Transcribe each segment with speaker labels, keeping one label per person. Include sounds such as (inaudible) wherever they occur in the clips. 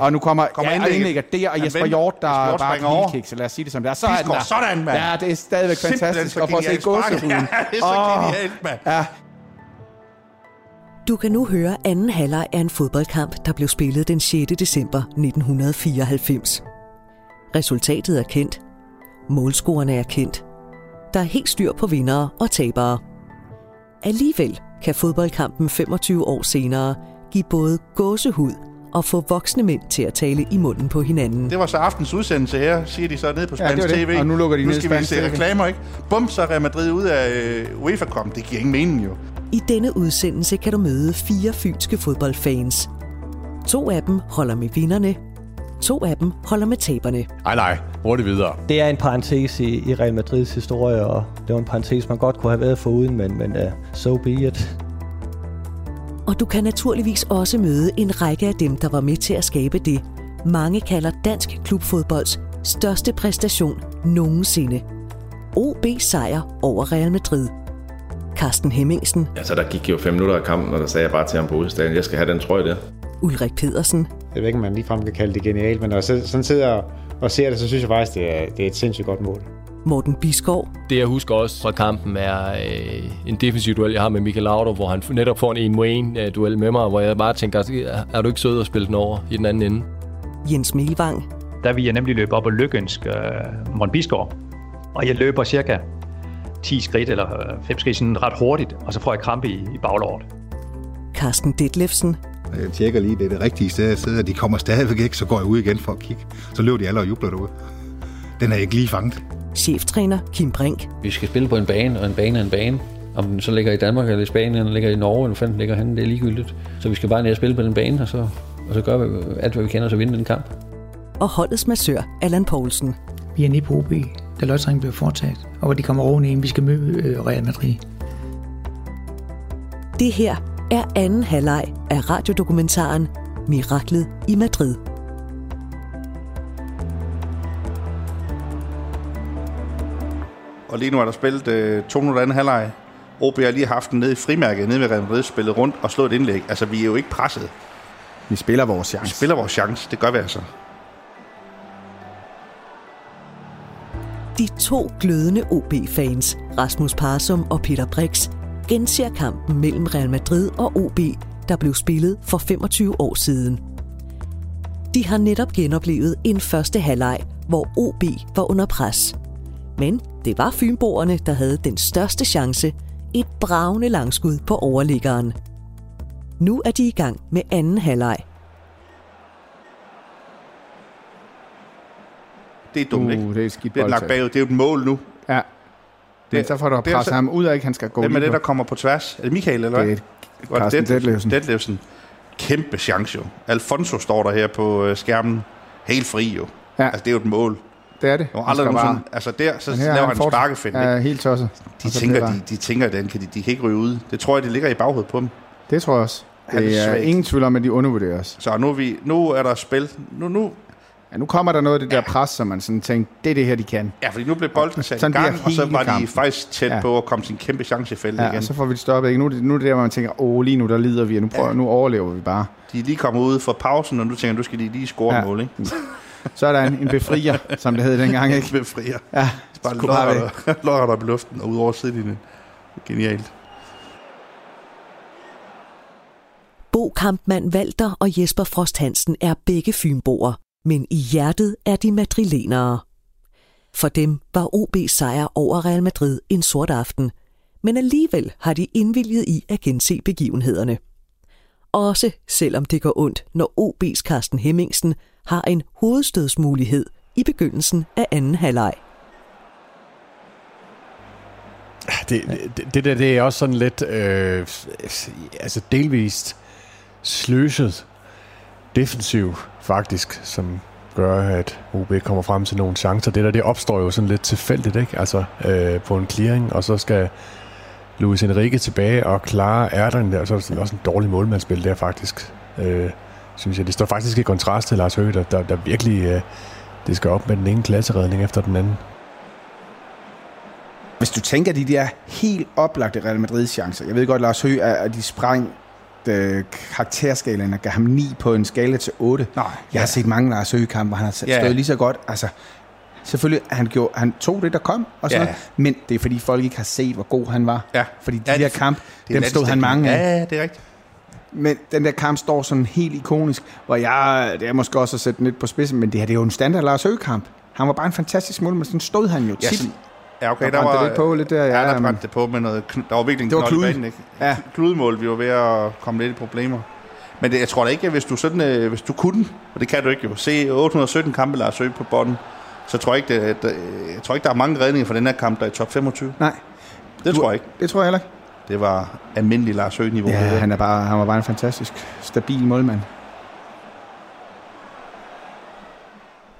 Speaker 1: Og nu kommer,
Speaker 2: Kommer
Speaker 1: ja,
Speaker 2: indlægget.
Speaker 1: indlægget der, og Jesper. Hjort, der
Speaker 2: Jesper
Speaker 1: bare kick, så lad os sige det som det er. Så er den der.
Speaker 2: sådan, mand.
Speaker 1: Ja, det er stadigvæk
Speaker 2: Simpelthen
Speaker 1: fantastisk. Og prøv at se gåsehuden. (laughs)
Speaker 2: Ja, det er så
Speaker 1: Åh.
Speaker 2: genialt, mand.
Speaker 1: Ja,
Speaker 3: Du kan nu høre anden halvleg af en fodboldkamp, der blev spillet den 6. december 1994. Resultatet er kendt. Målscorerne er kendt. Der er helt styr på vindere og tabere. Alligevel kan fodboldkampen 25 år senere give både gåsehud og få voksne mænd til at tale i munden på hinanden.
Speaker 2: Det var så aftens udsendelse her, siger de så nede på
Speaker 1: Ja,
Speaker 2: Spansk
Speaker 1: det.
Speaker 2: TV.
Speaker 1: Og nu lukker de
Speaker 2: nu
Speaker 1: ned
Speaker 2: skal vi se reklamer, ikke? Bum, så er Real Madrid ud af øh, UEFA Cup. Det giver ingen mening jo.
Speaker 3: I denne udsendelse kan du møde fire fynske fodboldfans. To af dem holder med vinderne, to af dem holder med taberne.
Speaker 4: Nej, nej. Hurtigt videre.
Speaker 5: Det er en parentes i, i Real Madrids historie, og det var en parentes, man godt kunne have været foruden, men, men uh, so be it.
Speaker 3: Og du kan naturligvis også møde en række af dem, der var med til at skabe det, mange kalder dansk klubfodbolds største præstation nogensinde. OB sejr over Real Madrid. Carsten Hemmingsen,
Speaker 6: Altså, der gik jo fem minutter af kampen, og der sagde jeg bare til ham på udstanden, jeg skal have den trøje der.
Speaker 3: Ulrik Pedersen,
Speaker 7: Jeg ved ikke, om man ligefrem kan kalde det genialt, men når jeg så- sådan sidder og ser det, så synes jeg faktisk, det er, det er et sindssygt godt mål.
Speaker 3: Morten Biskov,
Speaker 8: Det jeg husker også fra kampen er øh, en defensiv duel, jeg har med Michael Laudrup, hvor han netop får en en mod en øh, duel med mig, hvor jeg bare tænker, er du ikke sød at spille den over i den anden ende?
Speaker 3: Jens Melvang,
Speaker 9: der vil jeg nemlig løbe op og lykønske uh, Morten Bisgaard. Og jeg løber cirka 10 skridt eller 5 skridt sådan ret hurtigt, og så får jeg krampe i, i baglåret.
Speaker 3: Carsten Detlefsen,
Speaker 10: Jeg tjekker lige, det er det rigtige sted at sidde, og de kommer stadigvæk ikke, så går jeg ud igen for at kigge. Så løber de alle og jubler derude. Den er ikke lige fanget.
Speaker 3: Cheftræner Kim Brink,
Speaker 11: Vi skal spille på en bane, og en bane er en bane. Om den så ligger i Danmark eller i Spanien, eller ligger i Norge, eller hvor fanden den ligger henne, det er ligegyldigt. Så vi skal bare ned og spille på den bane, og så, og så gøre vi alt, hvad vi kender, så vinde den kamp.
Speaker 3: og holdets massør Allan Poulsen.
Speaker 12: Vi er nede på OB, da lodtrækningen blev foretaget, og hvor de kommer oven i, vi skal møde øh, Real Madrid.
Speaker 3: Det her er anden halvleg af radiodokumentaren Miraklet i Madrid.
Speaker 2: Og lige nu er der spillet øh, to minutter anden halvleg. OB har lige haft den nede i frimærket, nede ved Real Madrid, spillet rundt og slået et indlæg. Altså, vi er jo ikke presset.
Speaker 1: vi spiller vores
Speaker 2: Vi
Speaker 1: chance.
Speaker 2: spiller vores chance. Det gør vi altså.
Speaker 3: De to glødende OB-fans, Rasmus Parsum og Peter Brix, genser kampen mellem Real Madrid og OB, der blev spillet for 25 år siden. De har netop genoplevet en første halvleg, hvor OB var under pres. Men det var fynboerne, der havde den største chance, et bravende langskud på overliggeren. Nu er de i gang med anden halvleg.
Speaker 2: Det er dumt, ikke?
Speaker 1: Uh, det er skidt
Speaker 2: Det er lagt bagud. Det er jo et mål nu.
Speaker 1: Ja. Men
Speaker 2: Det-
Speaker 1: så får du presset
Speaker 2: så-
Speaker 1: ham ud af, ikke han skal gå
Speaker 2: Hvem er det, der
Speaker 1: på.
Speaker 2: kommer på tværs? Er det Michael, eller hvad?
Speaker 1: Det er Carsten?
Speaker 2: Detlefsen.
Speaker 1: Detlefsen.
Speaker 2: Kæmpe chance jo. Alfonso står der her på øh, skærmen. Helt fri jo.
Speaker 1: Ja.
Speaker 2: Altså, det er jo et mål.
Speaker 1: Det er det. Han
Speaker 2: aldrig nogensinde, altså der, så
Speaker 1: er
Speaker 2: laver han en sparkefind.
Speaker 1: Ja, helt tosset.
Speaker 2: De tænker, de, de tænker, den kan de, de kan ikke ryge ud. Det tror jeg, det ligger i baghovedet på dem.
Speaker 1: Det tror jeg også.
Speaker 2: Han er
Speaker 1: Det er
Speaker 2: svagt.
Speaker 1: ingen tvivl om, at de undervurderer os.
Speaker 2: Så nu er, vi, nu er der spil. Nu, nu,
Speaker 1: Ja, nu kommer der noget af det der pres, som man sådan tænkte, det er det her, de kan.
Speaker 2: ja, fordi nu blev bolden sat i gang, og så var de
Speaker 1: kampen.
Speaker 2: faktisk tæt
Speaker 1: Ja.
Speaker 2: på at komme en kæmpe chance i feltet
Speaker 1: Ja,
Speaker 2: igen.
Speaker 1: så får vi det stoppet. Ikke? Nu, er nu er det der, hvor man tænker, åh, lige nu der lider vi, og nu, prøver, nu overlever vi bare.
Speaker 2: De er lige kommet ud fra pausen, og nu tænker nu skal de lige score
Speaker 1: Ja.
Speaker 2: ja. mål, ikke? (laughs)
Speaker 1: Så er der en, en befrier, som det hed dengang, ikke?
Speaker 2: Med frier.
Speaker 1: Ja,
Speaker 2: Bare lodder, lodder op i luften og ud over sidelinjen. Genialt.
Speaker 3: Bo Kampmann Walter og Jesper Frost Hansen er begge fynboer, men i hjertet er de madrilenere. For dem var OB sejr over Real Madrid en sort aften, men alligevel har de indvilget i at gense begivenhederne. Også selvom det går ondt, når OB's Carsten Hemmingsen har en hovedstødsmulighed i begyndelsen af anden halvleg.
Speaker 4: Ah, det, det, det der, det er også sådan lidt, øh, altså delvist sløset defensiv faktisk, som gør, at OB kommer frem til nogle chancer. Det der, det opstår jo sådan lidt tilfældigt, ikke? Altså øh, på en clearing, og så skal Luis Enrique tilbage og klare ærterne der, og så er det også en dårlig målmandsspil der faktisk. Øh, synes jeg. Det står faktisk i kontrast til Lars Høgh, der, der, der virkelig øh, det skal op med den ene klasseredning efter den anden.
Speaker 1: Hvis du tænker de der helt oplagte Real Madrid chancer, jeg ved godt, Lars Høgh, at de sprang øh, karakterskalaen og gav ham 9 på en skala til 8.
Speaker 2: Nej,
Speaker 1: Jeg har set mange Lars Høgh-kampe, hvor han har stået
Speaker 2: Ja.
Speaker 1: lige så godt. Altså, selvfølgelig, han, gjorde, han tog det, der kom, og sådan
Speaker 2: Ja.
Speaker 1: noget, men det er fordi folk ikke har set, hvor god han var.
Speaker 2: Ja.
Speaker 1: Fordi de
Speaker 2: Ja,
Speaker 1: ja, der kamp,
Speaker 2: det er
Speaker 1: dem stod han mange af.
Speaker 2: Ja, ja, det er rigtigt.
Speaker 1: Men den der kamp står sådan helt ikonisk, hvor jeg, det er måske også at sætte den lidt på spidsen, men det her det er jo en standard Lars Høgh-kamp. Han var bare en fantastisk mål, men sådan stod han jo
Speaker 2: Ja,
Speaker 1: tit.
Speaker 2: sådan- Ja, okay,
Speaker 1: Der
Speaker 2: der, var...
Speaker 1: lidt på lidt der,
Speaker 2: Ja,
Speaker 1: ja,
Speaker 2: der brændte det på med noget... Der var virkelig en
Speaker 1: Det var klude.
Speaker 2: banen, ikke?
Speaker 1: Ja.
Speaker 2: Kludemål, vi var ved at komme lidt i problemer. Men det, jeg tror da ikke, at hvis du, sådan, øh, hvis du kunne, og det kan du ikke jo, se 817 kampe Lars Høgh på bånden, så tror jeg ikke, det, at, øh, jeg tror ikke, der er mange redninger fra den her kamp, der er i top 25.
Speaker 1: Nej.
Speaker 2: Det tror jeg ikke.
Speaker 1: Det tror jeg heller ikke.
Speaker 2: Det var almindelig Lars Høgh-niveau.
Speaker 1: Ja, han, er bare, han var bare en fantastisk, stabil målmand.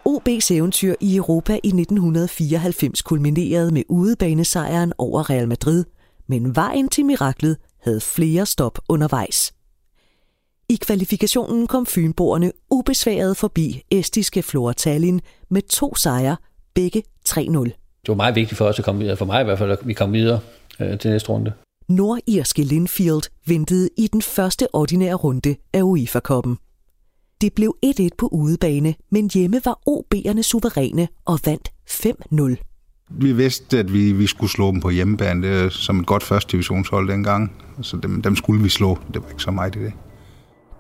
Speaker 3: OB's eventyr i Europa i 1994 kulminerede med udebanesejren over Real Madrid, men vejen til miraklet havde flere stop undervejs. I kvalifikationen kom fynboerne ubesværet forbi estiske Flora Tallinn med to sejre, begge 3-0.
Speaker 11: Det var meget vigtigt for os at komme videre, for mig i hvert fald, at vi kom videre øh, til næste runde.
Speaker 3: Nordirske Linfield ventede i den første ordinære runde af UEFA-koppen. Det blev 1-1 på udebane, men hjemme var OB'erne suveræne og vandt 5-0.
Speaker 10: Vi vidste, at vi, vi skulle slå dem på hjemmebane, det som et godt første divisionshold dengang. Så dem, dem skulle vi slå. Det var ikke så meget i det.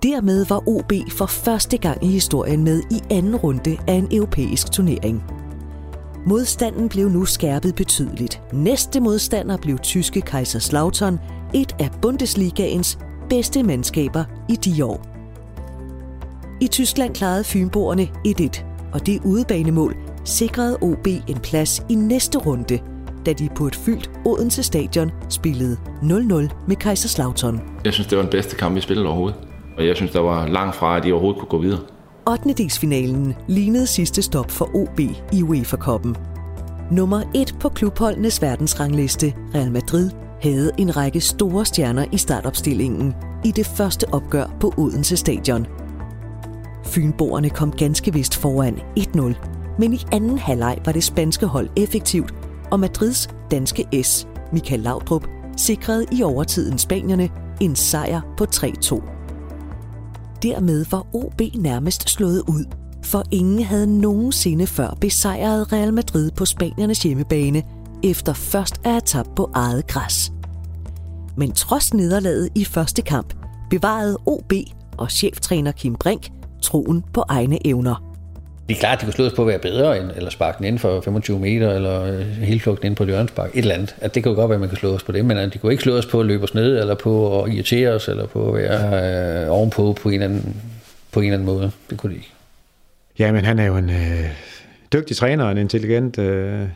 Speaker 3: Dermed var OB for første gang i historien med i anden runde af en europæisk turnering. Modstanden blev nu skærpet betydeligt. Næste modstander blev tyske Kaiserslautern, et af Bundesligaens bedste mandskaber i de år. I Tyskland klarede Fynboerne 1-1, og det udebanemål sikrede OB en plads i næste runde, da de på et fyldt Odense stadion spillede 0-0 med Kaiserslautern.
Speaker 6: Jeg synes, det var den bedste kamp, vi spillede overhovedet. Og jeg synes, der var langt fra, at de overhovedet kunne gå videre.
Speaker 3: 8. lignede sidste stop for OB i UEFA-koppen. Nummer 1 på klubholdenes verdensrangliste, Real Madrid, havde en række store stjerner i startopstillingen i det første opgør på Odense Stadion. Fynboerne kom ganske vist foran 1-0, men i anden halvleg var det spanske hold effektivt, og Madrids danske S, Michael Laudrup, sikrede i overtiden spanierne en sejr på 3-2. Dermed var OB nærmest slået ud, for ingen havde nogensinde før besejret Real Madrid på spaniernes hjemmebane, efter først at have tabt på eget græs. Men trods nederlaget i første kamp, bevarede OB og cheftræner Kim Brink troen på egne evner.
Speaker 11: Det er klart, at de kunne slå os på at være bedre, end, eller sparke den inden for 25 meter, eller øh, hele flugten ind på et hjørnspark, et eller andet. At det kunne godt være, at man kan slå os på det, men at de kunne ikke slå os på at løbe os ned, eller på at irritere os, eller på at være øh, ovenpå på en, eller anden, på en eller anden måde. Det kunne de ikke.
Speaker 7: Ja, men han er jo en øh, dygtig træner en intelligent øh,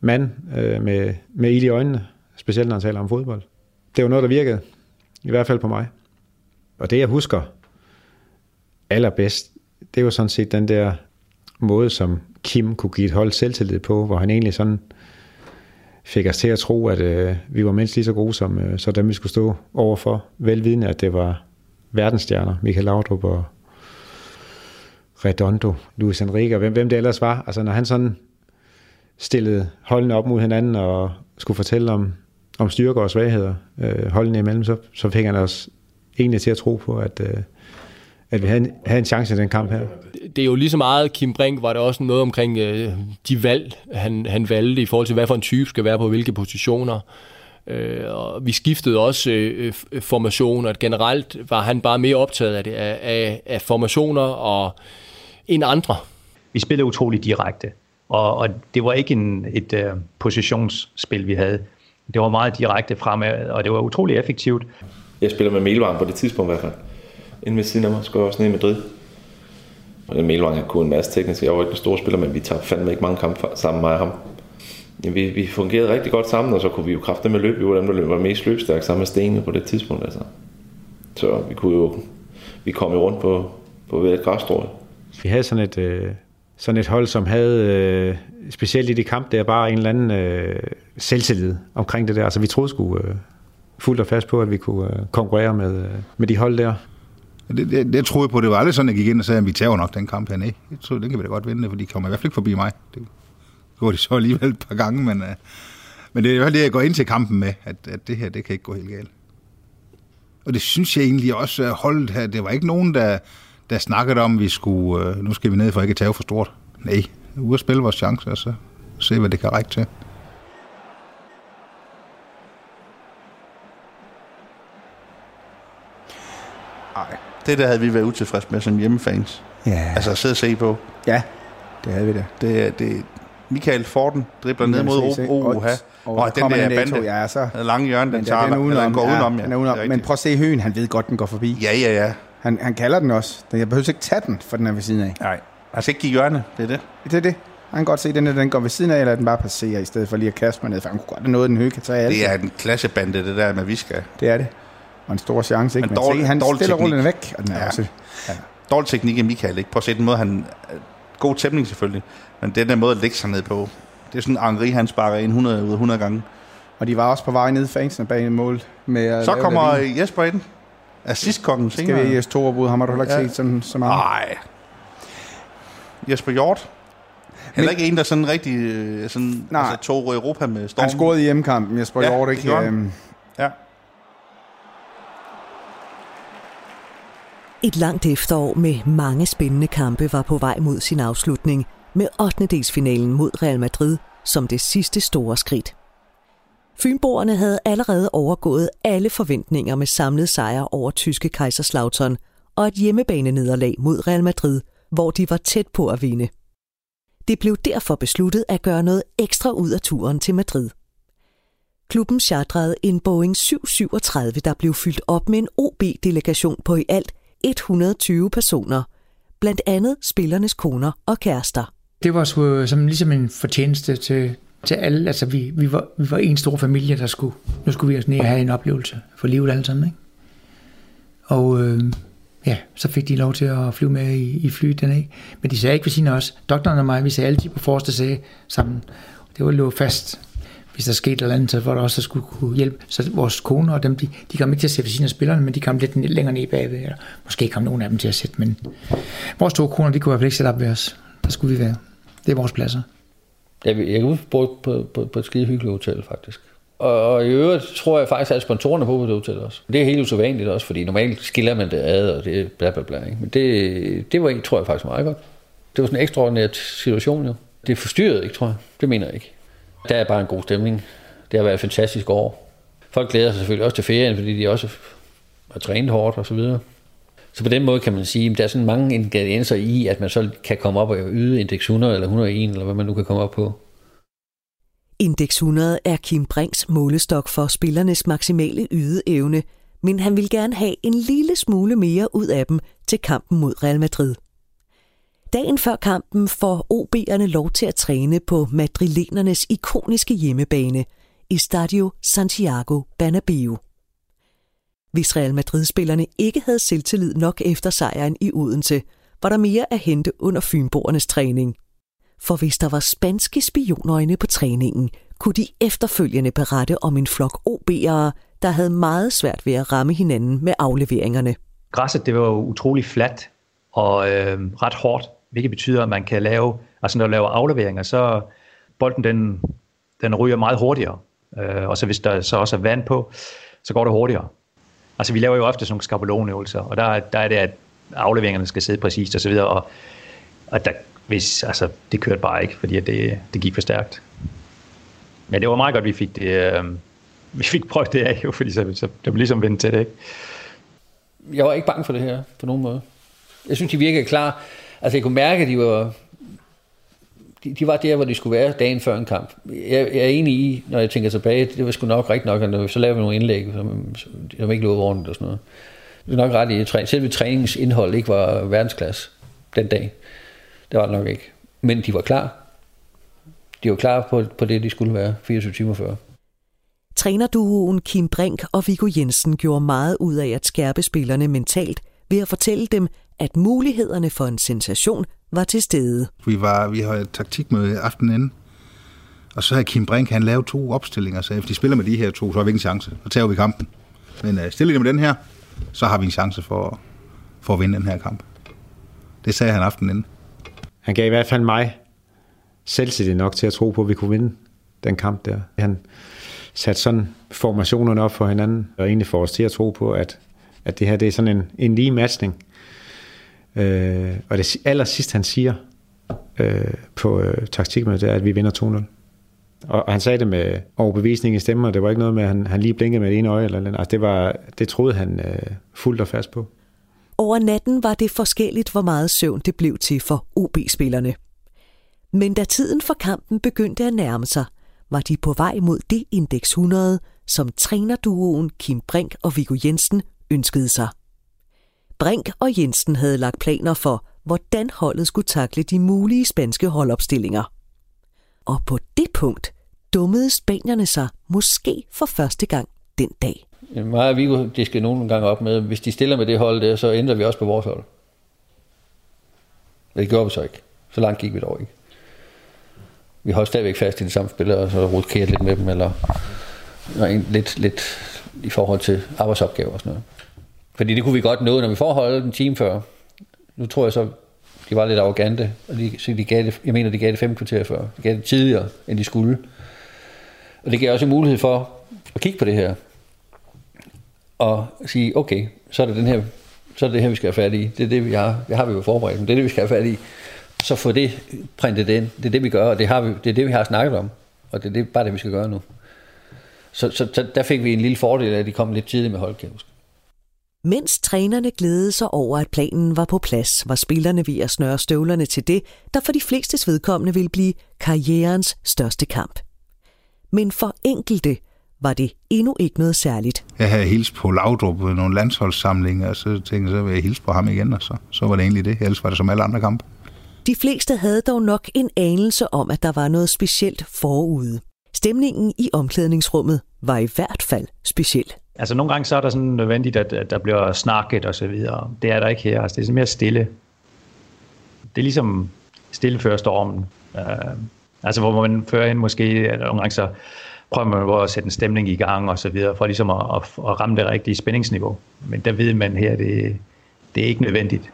Speaker 7: mand øh, med, med ild i øjnene, specielt når han taler om fodbold. Det var noget, der virkede, i hvert fald på mig. Og det, jeg husker allerbedst, det var sådan set den der måde, som Kim kunne give et hold selvtillid på, hvor han egentlig sådan fik os til at tro, at øh, vi var mindst lige så gode som øh, så dem, vi skulle stå overfor. Velvidende, at det var verdensstjerner, Michael Laudrup og Redondo, Luis Enrique, og hvem, hvem det ellers var. Altså når han sådan stillede holdene op mod hinanden og skulle fortælle om, om styrker og svagheder øh, holdene imellem, så, så fik han os egentlig til at tro på, at, øh, at vi havde en, havde en chance i den kamp her.
Speaker 8: det er jo lige så meget, Kim Brink var det også noget omkring øh, de valg, han, han valgte i forhold til, hvad for en type skal være på hvilke positioner. Øh, og vi skiftede også øh, f- formationer. Generelt var han bare mere optaget af, det, af, af, formationer og end andre.
Speaker 9: Vi spillede utrolig direkte, og, og det var ikke en, et uh, positionsspil, vi havde. Det var meget direkte fremad, og det var utrolig effektivt.
Speaker 6: Jeg spiller med Melvang på det tidspunkt i hvert fald. Inden ved siden af mig skulle jeg også ned i Madrid. Og den Melvang har kunne en masse teknisk. Jeg var ikke en stor spiller, men vi tabte fandme ikke mange kampe sammen med ham. Ja, vi, vi fungerede rigtig godt sammen, og så kunne vi jo kræfte med løb. Vi var dem, der var mest løbstærke sammen med Stene på det tidspunkt. Altså. Så vi kunne jo, vi kom jo rundt på, på ved et græsstrå.
Speaker 7: Vi havde sådan et, øh, sådan et hold, som havde, øh, specielt i de kamp, der bare en eller anden øh, selvtillid omkring det der. Altså vi troede sgu øh, fuldt og fast på, at vi kunne øh, konkurrere med, øh, med de hold der.
Speaker 10: Det, det, det troede jeg på. Det var aldrig sådan, at jeg gik ind og sagde, at vi tager nok den kamp her. Nej, jeg troede, den kan vi da godt vinde, for de kommer i hvert fald ikke forbi mig. Det gjorde de så alligevel et par gange, men, uh, men det er i hvert fald det, jeg går ind til kampen med, at, at det her, det kan ikke gå helt galt. Og det synes jeg egentlig også, at holdet her, det var ikke nogen, der, der snakkede om, at vi skulle, øh, nu skal vi ned for ikke at tage for stort. Nej, ude at spille vores chancer, og så se, hvad det kan række til.
Speaker 2: Nej, det der havde vi været utilfredse med som hjemmefans.
Speaker 1: Ja.
Speaker 2: Altså at sidde og se på.
Speaker 1: Ja, det havde vi da.
Speaker 2: Det, det, Michael Forden dribler ned mod Oha.
Speaker 1: Og,
Speaker 2: Og den der
Speaker 1: der
Speaker 2: bande,
Speaker 1: ja, så...
Speaker 2: lange hjørne, den, tager,
Speaker 1: den, udenom,
Speaker 2: den går udenom.
Speaker 1: ja, den er udenom. Men prøv at se høen, han ved godt, den går forbi.
Speaker 2: Ja, ja, ja.
Speaker 1: Han, han kalder den også. Jeg behøver ikke tage den, for den er ved siden af.
Speaker 2: Nej, altså ikke give hjørne, det er det.
Speaker 1: Det er det. Han kan godt se, at den, her, den går ved siden af, eller den bare passerer, i stedet for lige at kaste mig ned. For han kunne godt have noget, den høje kan tage alt.
Speaker 2: Det er en klassebande, det der med Viska.
Speaker 1: det, er det. Og en stor chance, ikke?
Speaker 2: Men
Speaker 1: Men,
Speaker 2: dårlig-
Speaker 1: se, han
Speaker 2: dårlig
Speaker 1: stiller
Speaker 2: teknik.
Speaker 1: rullen væk, og den er
Speaker 2: Ja.
Speaker 1: også...
Speaker 2: Dårlig teknik af Michael, ikke? Prøv at se den måde, han... God tæmning selvfølgelig, men den der måde at lægge sig ned på, det er sådan, Henri han sparker ind 100 ud af 100 gange.
Speaker 1: Og de var også på vej ned i fansene bag mål. Med
Speaker 2: Så kommer
Speaker 1: Lavin.
Speaker 2: Jesper ind. Assistkongen
Speaker 1: Skal
Speaker 2: senere.
Speaker 1: vi i Storebud? Ham har du heller ikke
Speaker 2: Ja.
Speaker 1: set sådan, så meget.
Speaker 2: Nej. Jesper Hjort. Heller ikke en, der sådan rigtig øh, sådan,
Speaker 1: Nej.
Speaker 2: altså, tog Europa med storm.
Speaker 1: Han scorede i hjemmekampen, Jesper
Speaker 2: Ja,
Speaker 1: Hjort,
Speaker 2: det
Speaker 1: ikke?
Speaker 2: han.
Speaker 1: Øhm,
Speaker 2: Ja.
Speaker 3: Et langt efterår med mange spændende kampe var på vej mod sin afslutning med 8. delsfinalen mod Real Madrid som det sidste store skridt. Fynboerne havde allerede overgået alle forventninger med samlet sejr over tyske Kaiserslautern og et hjemmebanenederlag mod Real Madrid, hvor de var tæt på at vinde. Det blev derfor besluttet at gøre noget ekstra ud af turen til Madrid. Klubben chartrede en Boeing 737, der blev fyldt op med en OB-delegation på i alt 120 personer, blandt andet spillernes koner og kærester.
Speaker 12: Det var så, øh, som ligesom en fortjeneste til, til alle. Altså, vi, vi, var, vi var en stor familie, der skulle, nu skulle vi os ned og have en oplevelse for livet alle sammen, ikke? Og øh, ja, så fik de lov til at flyve med i, i flyet den ikke? Men de sagde ikke ved siden af os. Doktoren og mig, vi sagde altid på forreste sæde sammen. Det var lå fast. Hvis der skete eller andet, så var der også, der skulle kunne hjælpe. Så vores koner og dem, de, de kom ikke til at sætte ved siden af spillerne, men de kom lidt længere ned bagved. Eller måske kom nogen af dem til at sætte, men vores to koner, de kunne i hvert fald ikke sætte op ved os. Der skulle vi være. Det er vores pladser.
Speaker 11: Jeg, jeg kan på, på, på, på et skide hyggeligt hotel, faktisk. Og, og i øvrigt tror jeg faktisk, at sponsorerne på på det hotel også. Det er helt usædvanligt også, fordi normalt skiller man det ad, og det er bla bla bla. Ikke? Men det, det var tror jeg faktisk meget godt. Det var sådan en ekstraordinær situation jo. Det forstyrrede ikke, tror jeg. Det mener jeg ikke. Der er bare en god stemning. Det har været et fantastisk år. Folk glæder sig selvfølgelig også til ferien, fordi de også har trænet hårdt og så videre. Så på den måde kan man sige, at der er sådan mange ingredienser i, at man så kan komme op og yde indeks 100 eller 101, eller hvad man nu kan komme op på.
Speaker 3: Index 100 er Kim Brinks målestok for spillernes maksimale ydeevne, men han vil gerne have en lille smule mere ud af dem til kampen mod Real Madrid. Dagen før kampen får OB'erne lov til at træne på madrilenernes ikoniske hjemmebane, Estadio Santiago Bernabeu. Hvis Real Madrid-spillerne ikke havde selvtillid nok efter sejren i Odense, var der mere at hente under Fynborgernes træning. For hvis der var spanske spionøjne på træningen, kunne de efterfølgende berette om en flok OB'ere, der havde meget svært ved at ramme hinanden med afleveringerne.
Speaker 9: Græsset det var jo utrolig fladt og øh, ret hårdt, hvilket betyder, at man kan lave, altså når du laver afleveringer, så bolden den, den ryger meget hurtigere. Øh, og så hvis der så også er vand på, så går det hurtigere. Altså vi laver jo ofte sådan nogle skabelonøvelser, og der, der er det, at afleveringerne skal sidde præcist og så videre, og, og der, hvis, altså, det kørte bare ikke, fordi at det, det gik for stærkt. Men det var meget godt, vi fik det, øh, vi fik prøvet det af, jo, fordi så, så det blev ligesom vendt til det, ikke?
Speaker 11: Jeg var ikke bange for det her, på nogen måde. Jeg synes, de virkede klar. Altså, jeg kunne mærke, at de var, de, de var der, hvor de skulle være dagen før en kamp. Jeg, jeg er enig i, når jeg tænker tilbage, det var sgu nok rigtigt nok, at så lavede vi nogle indlæg, som, som ikke lå ordentligt og sådan noget. Det er nok ret i, at selve træningsindholdet ikke var verdensklasse den dag. Det var det nok ikke. Men de var klar. De var klar på, på det, de skulle være 24 timer før.
Speaker 3: Trænerduoen Kim Brink og Viggo Jensen gjorde meget ud af at skærpe spillerne mentalt ved at fortælle dem, at mulighederne for en sensation var til stede.
Speaker 10: Vi, var, vi havde et taktikmøde aftenen inden, og så havde Kim Brink, han lavet to opstillinger, så hvis de spiller med de her to, så har vi ingen chance. Så tager vi kampen. Men uh, stiller de med den her, så har vi en chance for, for at vinde den her kamp. Det sagde han aftenen inden.
Speaker 7: Han gav i hvert fald mig selvtillid nok til at tro på, at vi kunne vinde den kamp der. Han satte sådan formationerne op for hinanden, og egentlig får os til at tro på, at at det her det er sådan en, en lige matchning. Øh, og det aller sidste, han siger øh, på øh, taktikmødet, det er, at vi vinder 2-0. Og, og han sagde det med overbevisning i stemmer. Det var ikke noget med, at han, han lige blinkede med det ene øje. Eller, eller altså det, var, det troede han øh, fuldt og fast på.
Speaker 3: Over natten var det forskelligt, hvor meget søvn det blev til for OB-spillerne. Men da tiden for kampen begyndte at nærme sig, var de på vej mod det indeks 100, som trænerduoen Kim Brink og Viggo Jensen ønskede sig. Brink og Jensen havde lagt planer for, hvordan holdet skulle takle de mulige spanske holdopstillinger. Og på det punkt dummede spanierne sig måske for første gang den dag.
Speaker 11: Mig og det skal nogle gange op med, hvis de stiller med det hold der, så ændrer vi også på vores hold. Det gjorde vi så ikke. Så langt gik vi dog ikke. Vi holdt stadigvæk fast i de samme spillere, og så rokerede lidt med dem, eller lidt, lidt i forhold til arbejdsopgaver og sådan noget. Fordi det kunne vi godt nå, når vi får holdet en time før. Nu tror jeg så, de var lidt arrogante, og de, så de gav det, jeg mener, de gav det fem kvarter før. De gav det tidligere, end de skulle. Og det gav også en mulighed for at kigge på det her, og sige, okay, så er det den her, så er det, det her, vi skal have fat i. Det er det, vi har, det har vi jo forberedt, men det er det, vi skal have fat i. Så få det printet ind. Det er det, vi gør, og det, har vi, det er det, vi har snakket om. Og det er det, bare det, vi skal gøre nu. Så, så, så der fik vi en lille fordel af, at de kom lidt tidligt med holdkævsk.
Speaker 3: Mens trænerne glædede sig over, at planen var på plads, var spillerne ved at snøre støvlerne til det, der for de flestes vedkommende ville blive karrierens største kamp. Men for enkelte var det endnu ikke noget særligt.
Speaker 10: Jeg havde hilst på Laudrup ved nogle landsholdssamlinger, og så tænkte jeg, så vil jeg hilse på ham igen, og så, så var det egentlig det. Ellers var det som alle andre kampe.
Speaker 3: De fleste havde dog nok en anelse om, at der var noget specielt forude. Stemningen i omklædningsrummet var i hvert fald speciel.
Speaker 9: Altså nogle gange så er der sådan nødvendigt, at, at der bliver snakket og så videre. Det er der ikke her. Altså, det er sådan mere stille. Det er ligesom stille før stormen. Uh, altså hvor man fører hen måske, at nogle gange så prøver man at sætte en stemning i gang og så videre, for ligesom at, at, at ramme det rigtige spændingsniveau. Men der ved man her, det, det er ikke nødvendigt.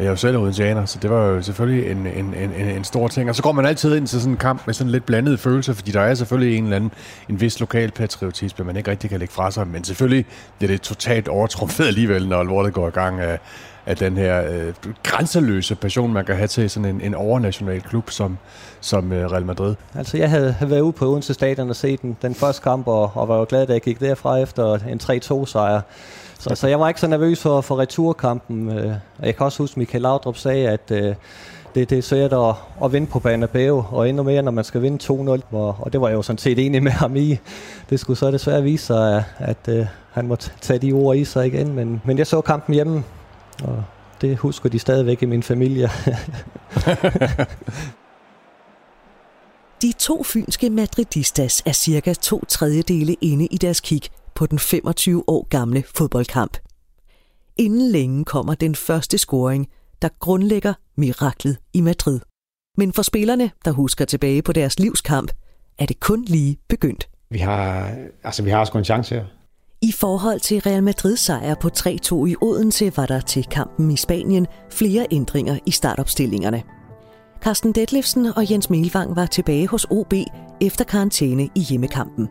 Speaker 4: Jeg er jo selv odenseaner, så det var jo selvfølgelig en, en, en, en stor ting. Og så går man altid ind til sådan en kamp med sådan lidt blandede følelser, fordi der er selvfølgelig en eller anden en vis lokal patriotisme, man ikke rigtig kan lægge fra sig. Men selvfølgelig det er det totalt overtrumpet alligevel, når lortet går i gang af, af den her øh, grænseløse passion, man kan have til sådan en, en overnational klub som, som øh, Real Madrid.
Speaker 5: Altså jeg havde, havde været ude på Odense Stadion og set den, den første kamp, og, og var jo glad, da jeg gik derfra efter en 3-2 sejr. Så, så jeg var ikke så nervøs for, for returkampen. Øh, jeg kan også huske, at Michael Laudrup sagde, at øh, det, det er svært at, at vinde på Banabeo, og endnu mere, når man skal vinde 2-0. Og, og det var jeg jo sådan set enig med ham i. Det skulle så desværre vise sig, at, at uh, han må tage de ord i sig igen. Men, men jeg så kampen hjemme, og det husker de stadigvæk i min familie. (laughs)
Speaker 3: de to fynske madridistas er cirka to tredjedele inde i deres kig på den 25 år gamle fodboldkamp. Inden længe kommer den første scoring, der grundlægger miraklet i Madrid. Men for spillerne, der husker tilbage på deres livskamp, er det kun lige begyndt.
Speaker 7: Vi har, altså, vi har også en chance her.
Speaker 3: I forhold til Real Madrids sejr på 3-2 i Odense var der til kampen i Spanien flere ændringer i startopstillingerne. Carsten Detlefsen og Jens Melvang var tilbage hos OB efter karantæne i hjemmekampen.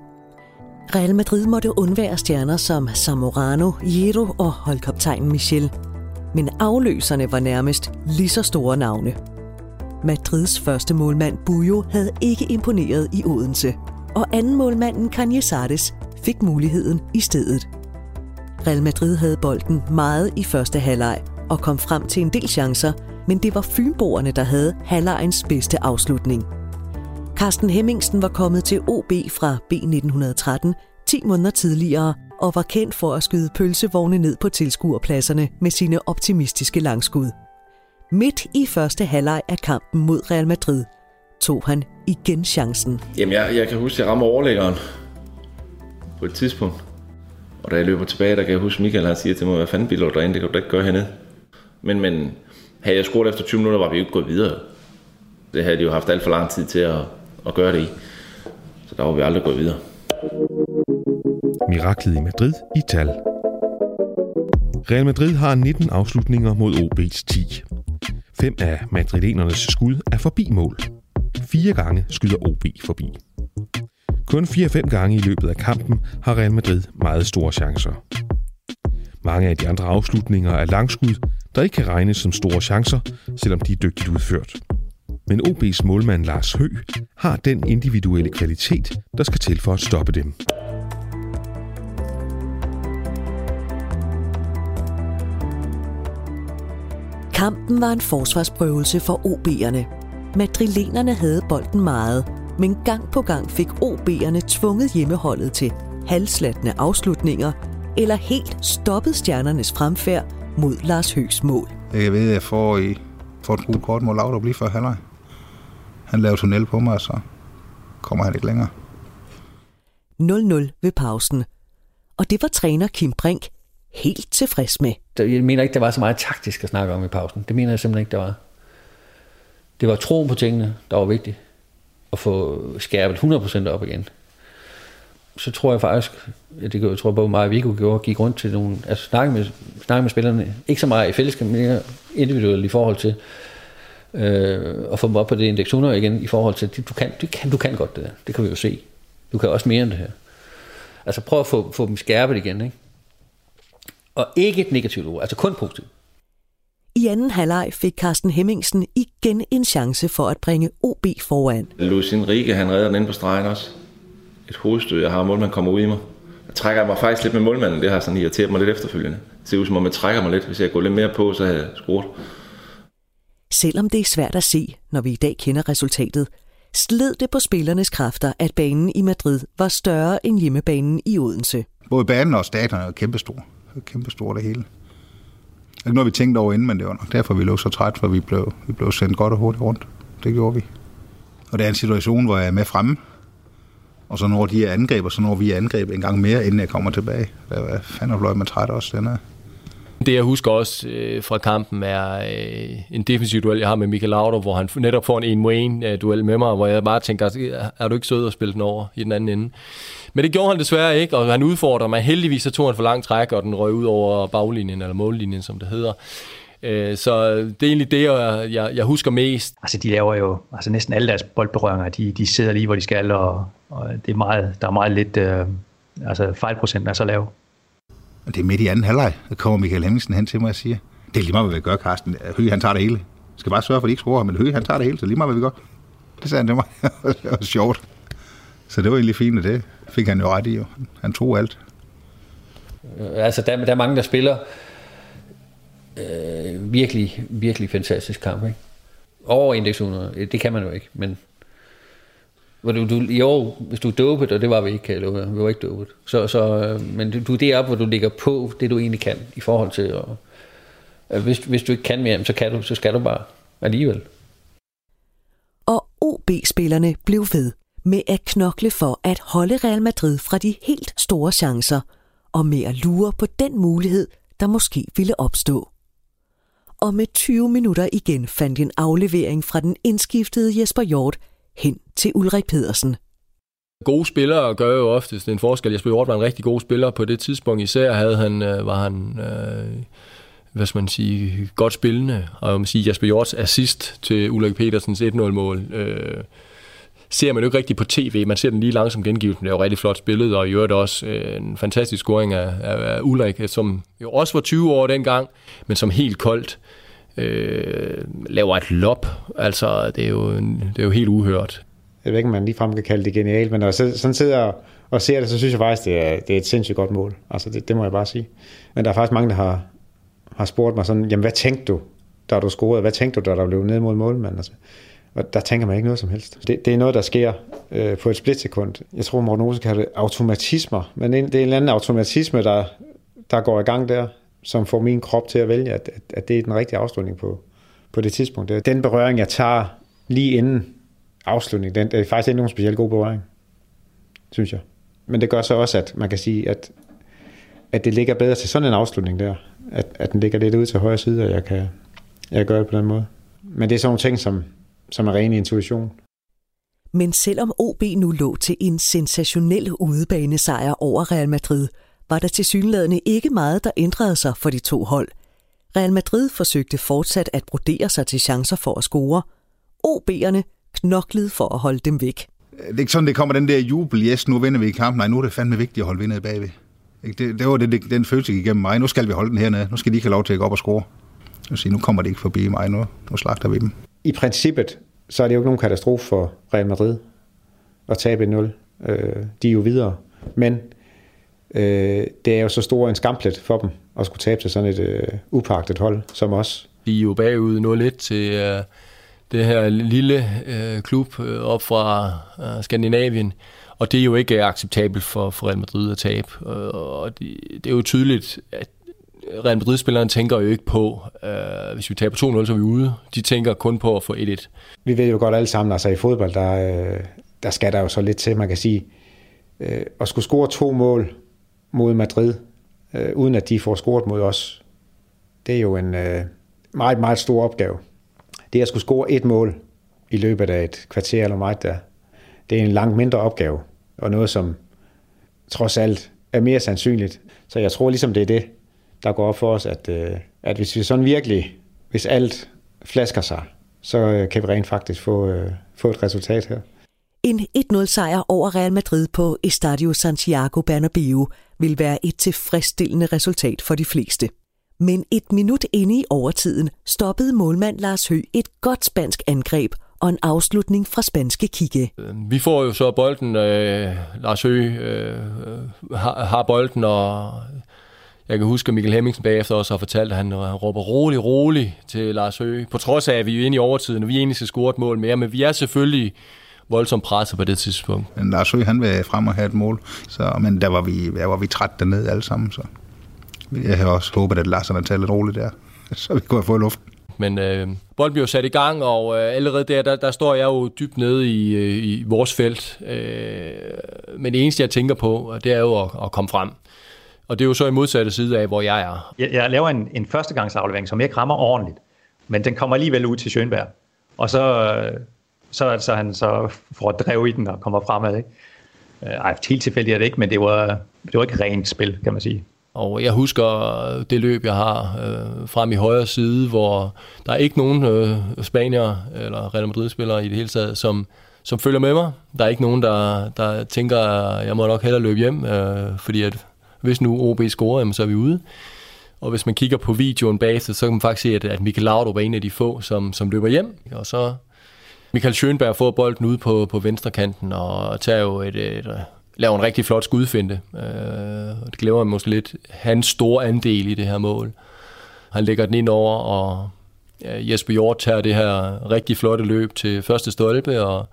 Speaker 3: Real Madrid måtte undvære stjerner som Zamorano, Jero og holdkaptajnen Michel. Men afløserne var nærmest lige så store navne. Madrids første målmand Bujo havde ikke imponeret i Odense, og anden målmanden Canyesares fik muligheden i stedet. Real Madrid havde bolden meget i første halvleg og kom frem til en del chancer, men det var fynboerne, der havde halvlegens bedste afslutning – Carsten Hemmingsen var kommet til OB fra B1913 10 måneder tidligere og var kendt for at skyde pølsevogne ned på tilskuerpladserne med sine optimistiske langskud. Midt i første halvleg af kampen mod Real Madrid tog han igen chancen.
Speaker 6: Jamen, jeg, jeg kan huske, at jeg rammer overlæggeren på et tidspunkt. Og da jeg løber tilbage, der kan jeg huske, Michael han siger til mig, hvad fanden vil du derinde, det kan du ikke gøre hernede. Men, men havde jeg scoret efter 20 minutter, var vi ikke gået videre. Det havde de jo haft alt for lang tid til at, at gøre det i. Så der var vi aldrig gået videre.
Speaker 13: Miraklet i Madrid i tal. Real Madrid har 19 afslutninger mod OB's 10. Fem af madrilenernes skud er forbi mål. Fire gange skyder OB forbi. Kun 4-5 gange i løbet af kampen har Real Madrid meget store chancer. Mange af de andre afslutninger er langskud, der ikke kan regnes som store chancer, selvom de er dygtigt udført. Men OB's målmand Lars Hø har den individuelle kvalitet, der skal til for at stoppe dem.
Speaker 3: Kampen var en forsvarsprøvelse for OB'erne. Madrilenerne havde bolden meget, men gang på gang fik OB'erne tvunget hjemmeholdet til halvslattende afslutninger eller helt stoppet stjernernes fremfærd mod Lars Høgs mål.
Speaker 10: Jeg ved, at jeg får, i, får et gult kort mod Laudrup lige før halvleg. Han laver tunnel på mig, og så kommer han ikke længere.
Speaker 3: 0-0 ved pausen. Og det var træner Kim Brink helt tilfreds med.
Speaker 11: Jeg mener ikke, der var så meget taktisk at snakke om i pausen. Det mener jeg simpelthen ikke, der var. Det var troen på tingene, der var vigtigt. At få skærpet 100% op igen. Så tror jeg faktisk, det jeg tror både mig og Viggo gjorde, gik rundt til nogle, altså snakke med, snakke med spillerne, ikke så meget i fællesskab, men mere individuelt i forhold til, øh, at få dem op på det indeks 100 igen, i forhold til, du kan, du kan, du kan godt det der, det kan vi jo se. Du kan også mere end det her. Altså prøv at få, få dem skærpet igen, ikke? Og ikke et negativt ord, altså kun positivt.
Speaker 3: I anden halvleg fik Carsten Hemmingsen igen en chance for at bringe OB foran.
Speaker 6: Luis Enrique, han redder den ind på stregen også. Et hovedstød, jeg har, målmanden kommer ud i mig. Jeg trækker mig faktisk lidt med målmanden, det har sådan irriteret mig lidt efterfølgende. Det ser ud som om, jeg trækker mig lidt. Hvis jeg går lidt mere på, så har jeg skruet.
Speaker 3: Selvom det er svært at se, når vi i dag kender resultatet, sled det på spillernes kræfter, at banen i Madrid var større end hjemmebanen i Odense.
Speaker 10: Både banen og stadion er kæmpestor. Kæmpestor det hele. Det er ikke noget, vi tænkte over inden, men det var nok derfor, vi lå så træt, for vi blev, vi blev sendt godt og hurtigt rundt. Det gjorde vi. Og det er en situation, hvor jeg er med fremme, og så når de er angreb, og så når vi er angreb en gang mere, inden jeg kommer tilbage. Hvad fanden er man træt også, den er.
Speaker 8: Det jeg husker også øh, fra kampen er øh, en defensiv duel, jeg har med Michael Laudrup, hvor han netop får en en mod en øh, duel med mig, hvor jeg bare tænker, er du ikke sød at spille den over i den anden ende? Men det gjorde han desværre ikke, og han udfordrer mig. Heldigvis så tog han for lang træk, og den røg ud over baglinjen, eller mållinjen, som det hedder. Øh, så det er egentlig det, jeg, jeg, jeg husker mest.
Speaker 9: Altså de laver jo, altså næsten alle deres boldberøringer, de, de sidder lige, hvor de skal, og, og det er meget, der er meget lidt, øh, altså fejlprocenten er så lav.
Speaker 10: Og det er midt i anden halvleg, der kommer Michael Hemmingsen hen til mig og siger, det er lige meget, hvad vi gør, Carsten. Høj, han tager det hele. Jeg skal bare sørge for, at de ikke scorer, men Høj, han tager det hele, så lige meget, hvad vi gør. Det sagde han til mig. (laughs) det var sjovt. Så det var egentlig fint, og det fik han jo ret i. Jo. Han tog alt.
Speaker 11: Øh, altså, der, der er mange, der spiller øh, virkelig, virkelig fantastisk kamp. Ikke? Over indeks 100, det kan man jo ikke, men hvor du, du, i år, hvis du er dopet, og det var vi ikke, kan jeg love, vi var ikke dopet. Så, så, øh, men du, du er deroppe, hvor du ligger på det, du egentlig kan, i forhold til, Og, øh, hvis, hvis du ikke kan mere, så, kan du, så skal du bare alligevel.
Speaker 3: Og OB-spillerne blev ved med at knokle for at holde Real Madrid fra de helt store chancer, og med at lure på den mulighed, der måske ville opstå. Og med 20 minutter igen fandt en aflevering fra den indskiftede Jesper Hjort hen til Ulrik Pedersen.
Speaker 8: Gode spillere gør jo oftest en forskel. Jesper Hjort var en rigtig god spiller på det tidspunkt. Især havde han, øh, var han øh, hvad skal man sige, godt spillende. Og jeg må sige, Jesper Hjorts assist til Ulrik Petersens 1-0-mål øh, ser man jo ikke rigtig på tv. Man ser den lige langsomt gengivet. men Det er jo rigtig flot spillet, og i øvrigt også øh, en fantastisk scoring af, af, af Ulrik, som jo også var 20 år dengang, men som helt koldt øh, laver et lop. Altså, det er, jo, det er jo helt uhørt.
Speaker 7: Jeg ved ikke, om man ligefrem kan kalde det genialt, men når jeg sådan sidder og ser det, så synes jeg faktisk, det er, det er et sindssygt godt mål. Altså, det, det må jeg bare sige. Men der er faktisk mange, der har, har spurgt mig sådan, jamen hvad tænkte du, da du scorede? Hvad tænkte du, da der blev ned mod målmanden? Altså, og der tænker man ikke noget som helst. Det, det er noget, der sker øh, på et splitsekund. Jeg tror, Morten kan kalder det automatismer. Men det er en eller anden automatisme, der, der går i gang der, som får min krop til at vælge, at, at, at det er den rigtige afslutning på, på det tidspunkt. Det den berøring, jeg tager lige inden afslutning, den, er faktisk ikke nogen specielt god berøring, synes jeg. Men det gør så også, at man kan sige, at, at det ligger bedre til sådan en afslutning der. At, at den ligger lidt ud til højre side, og jeg kan, jeg gør det på den måde. Men det er sådan nogle ting, som, som er ren intuition.
Speaker 3: Men selvom OB nu lå til en sensationel udebanesejr over Real Madrid, var der til synlædende ikke meget, der ændrede sig for de to hold. Real Madrid forsøgte fortsat at brodere sig til chancer for at score. OB'erne knoklede for at holde dem væk.
Speaker 10: det er ikke sådan, det kommer den der jubel, yes, nu vinder vi i kampen. Nej, nu er det fandme vigtigt at holde vindet bagved. Ikke? Det, det var det, det, den følelse gik igennem mig. Nu skal vi holde den hernede. Nu skal de ikke have lov til at gå op og score. Jeg sige, nu kommer det ikke forbi mig. Nu, nu slagter vi dem.
Speaker 7: I princippet, så er det jo ikke nogen katastrofe for Real Madrid at tabe 0. Øh, de er jo videre. Men øh, det er jo så stor en skamplet for dem at skulle tabe til sådan et øh, upagtet hold som os.
Speaker 8: De er jo bagud 0-1 til øh, det her lille øh, klub øh, op fra øh, Skandinavien. Og det er jo ikke acceptabelt for, for Real Madrid at tabe. Og det, det er jo tydeligt, at Real Madrid-spilleren tænker jo ikke på, øh, hvis vi taber 2-0, så er vi ude. De tænker kun på at få 1-1.
Speaker 7: Vi ved jo godt alle sammen, altså i fodbold, der, øh, der skal der jo så lidt til, man kan sige, øh, at skulle score to mål mod Madrid, øh, uden at de får scoret mod os, det er jo en øh, meget, meget stor opgave. Det at skulle score et mål i løbet af et kvarter eller meget der, det er en langt mindre opgave, og noget, som trods alt er mere sandsynligt. Så jeg tror ligesom, det er det, der går op for os, at, øh, at hvis vi sådan virkelig, hvis alt flasker sig, så øh, kan vi rent faktisk få, øh, få et resultat her.
Speaker 3: En 1-0-sejr over Real Madrid på Estadio Santiago Bernabeu vil være et tilfredsstillende resultat for de fleste. Men et minut inde i overtiden stoppede målmand Lars Hø et godt spansk angreb og en afslutning fra spanske kigge.
Speaker 8: Vi får jo så bolden, øh, Lars Hø øh, øh, har, har bolden, og jeg kan huske, at Mikkel Hemmingsen bagefter også har fortalt, at han, øh, han råber rolig, rolig til Lars Høgh. På trods af, at vi er inde i overtiden, og vi egentlig skal score et mål mere, men vi er selvfølgelig voldsomt presset på det tidspunkt.
Speaker 10: Men Lars Høgh, han vil frem og have et mål, så, men der var vi, der var vi træt dernede alle sammen, så jeg har også håbet, at Lars har taget lidt roligt der, (laughs) så vi kunne have fået luften.
Speaker 8: Men øh, bolden bliver sat i gang, og øh, allerede der, der, der står jeg jo dybt nede i, øh, i vores felt. Øh, men det eneste, jeg tænker på, det er jo at, at komme frem. Og det er jo så i modsatte side af, hvor jeg er.
Speaker 9: Jeg, jeg laver en, en førstegangsaflevering, som ikke rammer ordentligt, men den kommer alligevel ud til Schönberg. Og så, så, så han så får drev i den og kommer fremad. Ikke? Øh, ej, helt tilfældigt er det ikke, men det var, det var ikke rent spil, kan man sige.
Speaker 8: Og jeg husker øh, det løb, jeg har øh, frem i højre side, hvor der er ikke nogen øh, spanier eller Real Madrid-spillere i det hele taget, som, som følger med mig. Der er ikke nogen, der, der tænker, at jeg må nok hellere løbe hjem, øh, fordi at hvis nu OB scorer, så er vi ude. Og hvis man kigger på videoen bagefter, så kan man faktisk se, at, at Michael Laudrup er en af de få, som, som løber hjem. Og så Michael Schönberg får bolden ud på, på venstre kanten og tager jo et, et, et laver en rigtig flot skudfinde. Øh, det glemmer man måske lidt. Hans store andel i det her mål. Han lægger den ind over, og Jesper Hjort tager det her rigtig flotte løb til første stolpe, og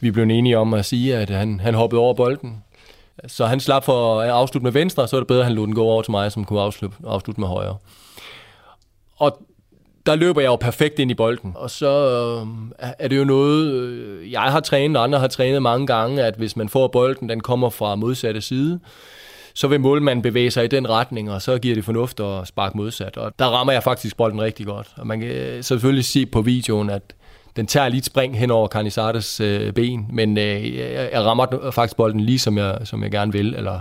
Speaker 8: vi blev enige om at sige, at han, han hoppede over bolden. Så han slap for at afslutte med venstre, så er det bedre, at han lod den gå over til mig, som kunne afslutte, afslutte med højre. Og der løber jeg jo perfekt ind i bolden. Og så øh, er det jo noget, øh, jeg har trænet, og andre har trænet mange gange, at hvis man får bolden, den kommer fra modsatte side, så vil målmanden bevæge sig i den retning, og så giver det fornuft at sparke modsat. Og der rammer jeg faktisk bolden rigtig godt. Og man kan øh, selvfølgelig se på videoen, at den tager lige et spring hen over Canizares øh, ben, men øh, jeg rammer faktisk bolden lige som jeg, som jeg gerne vil, eller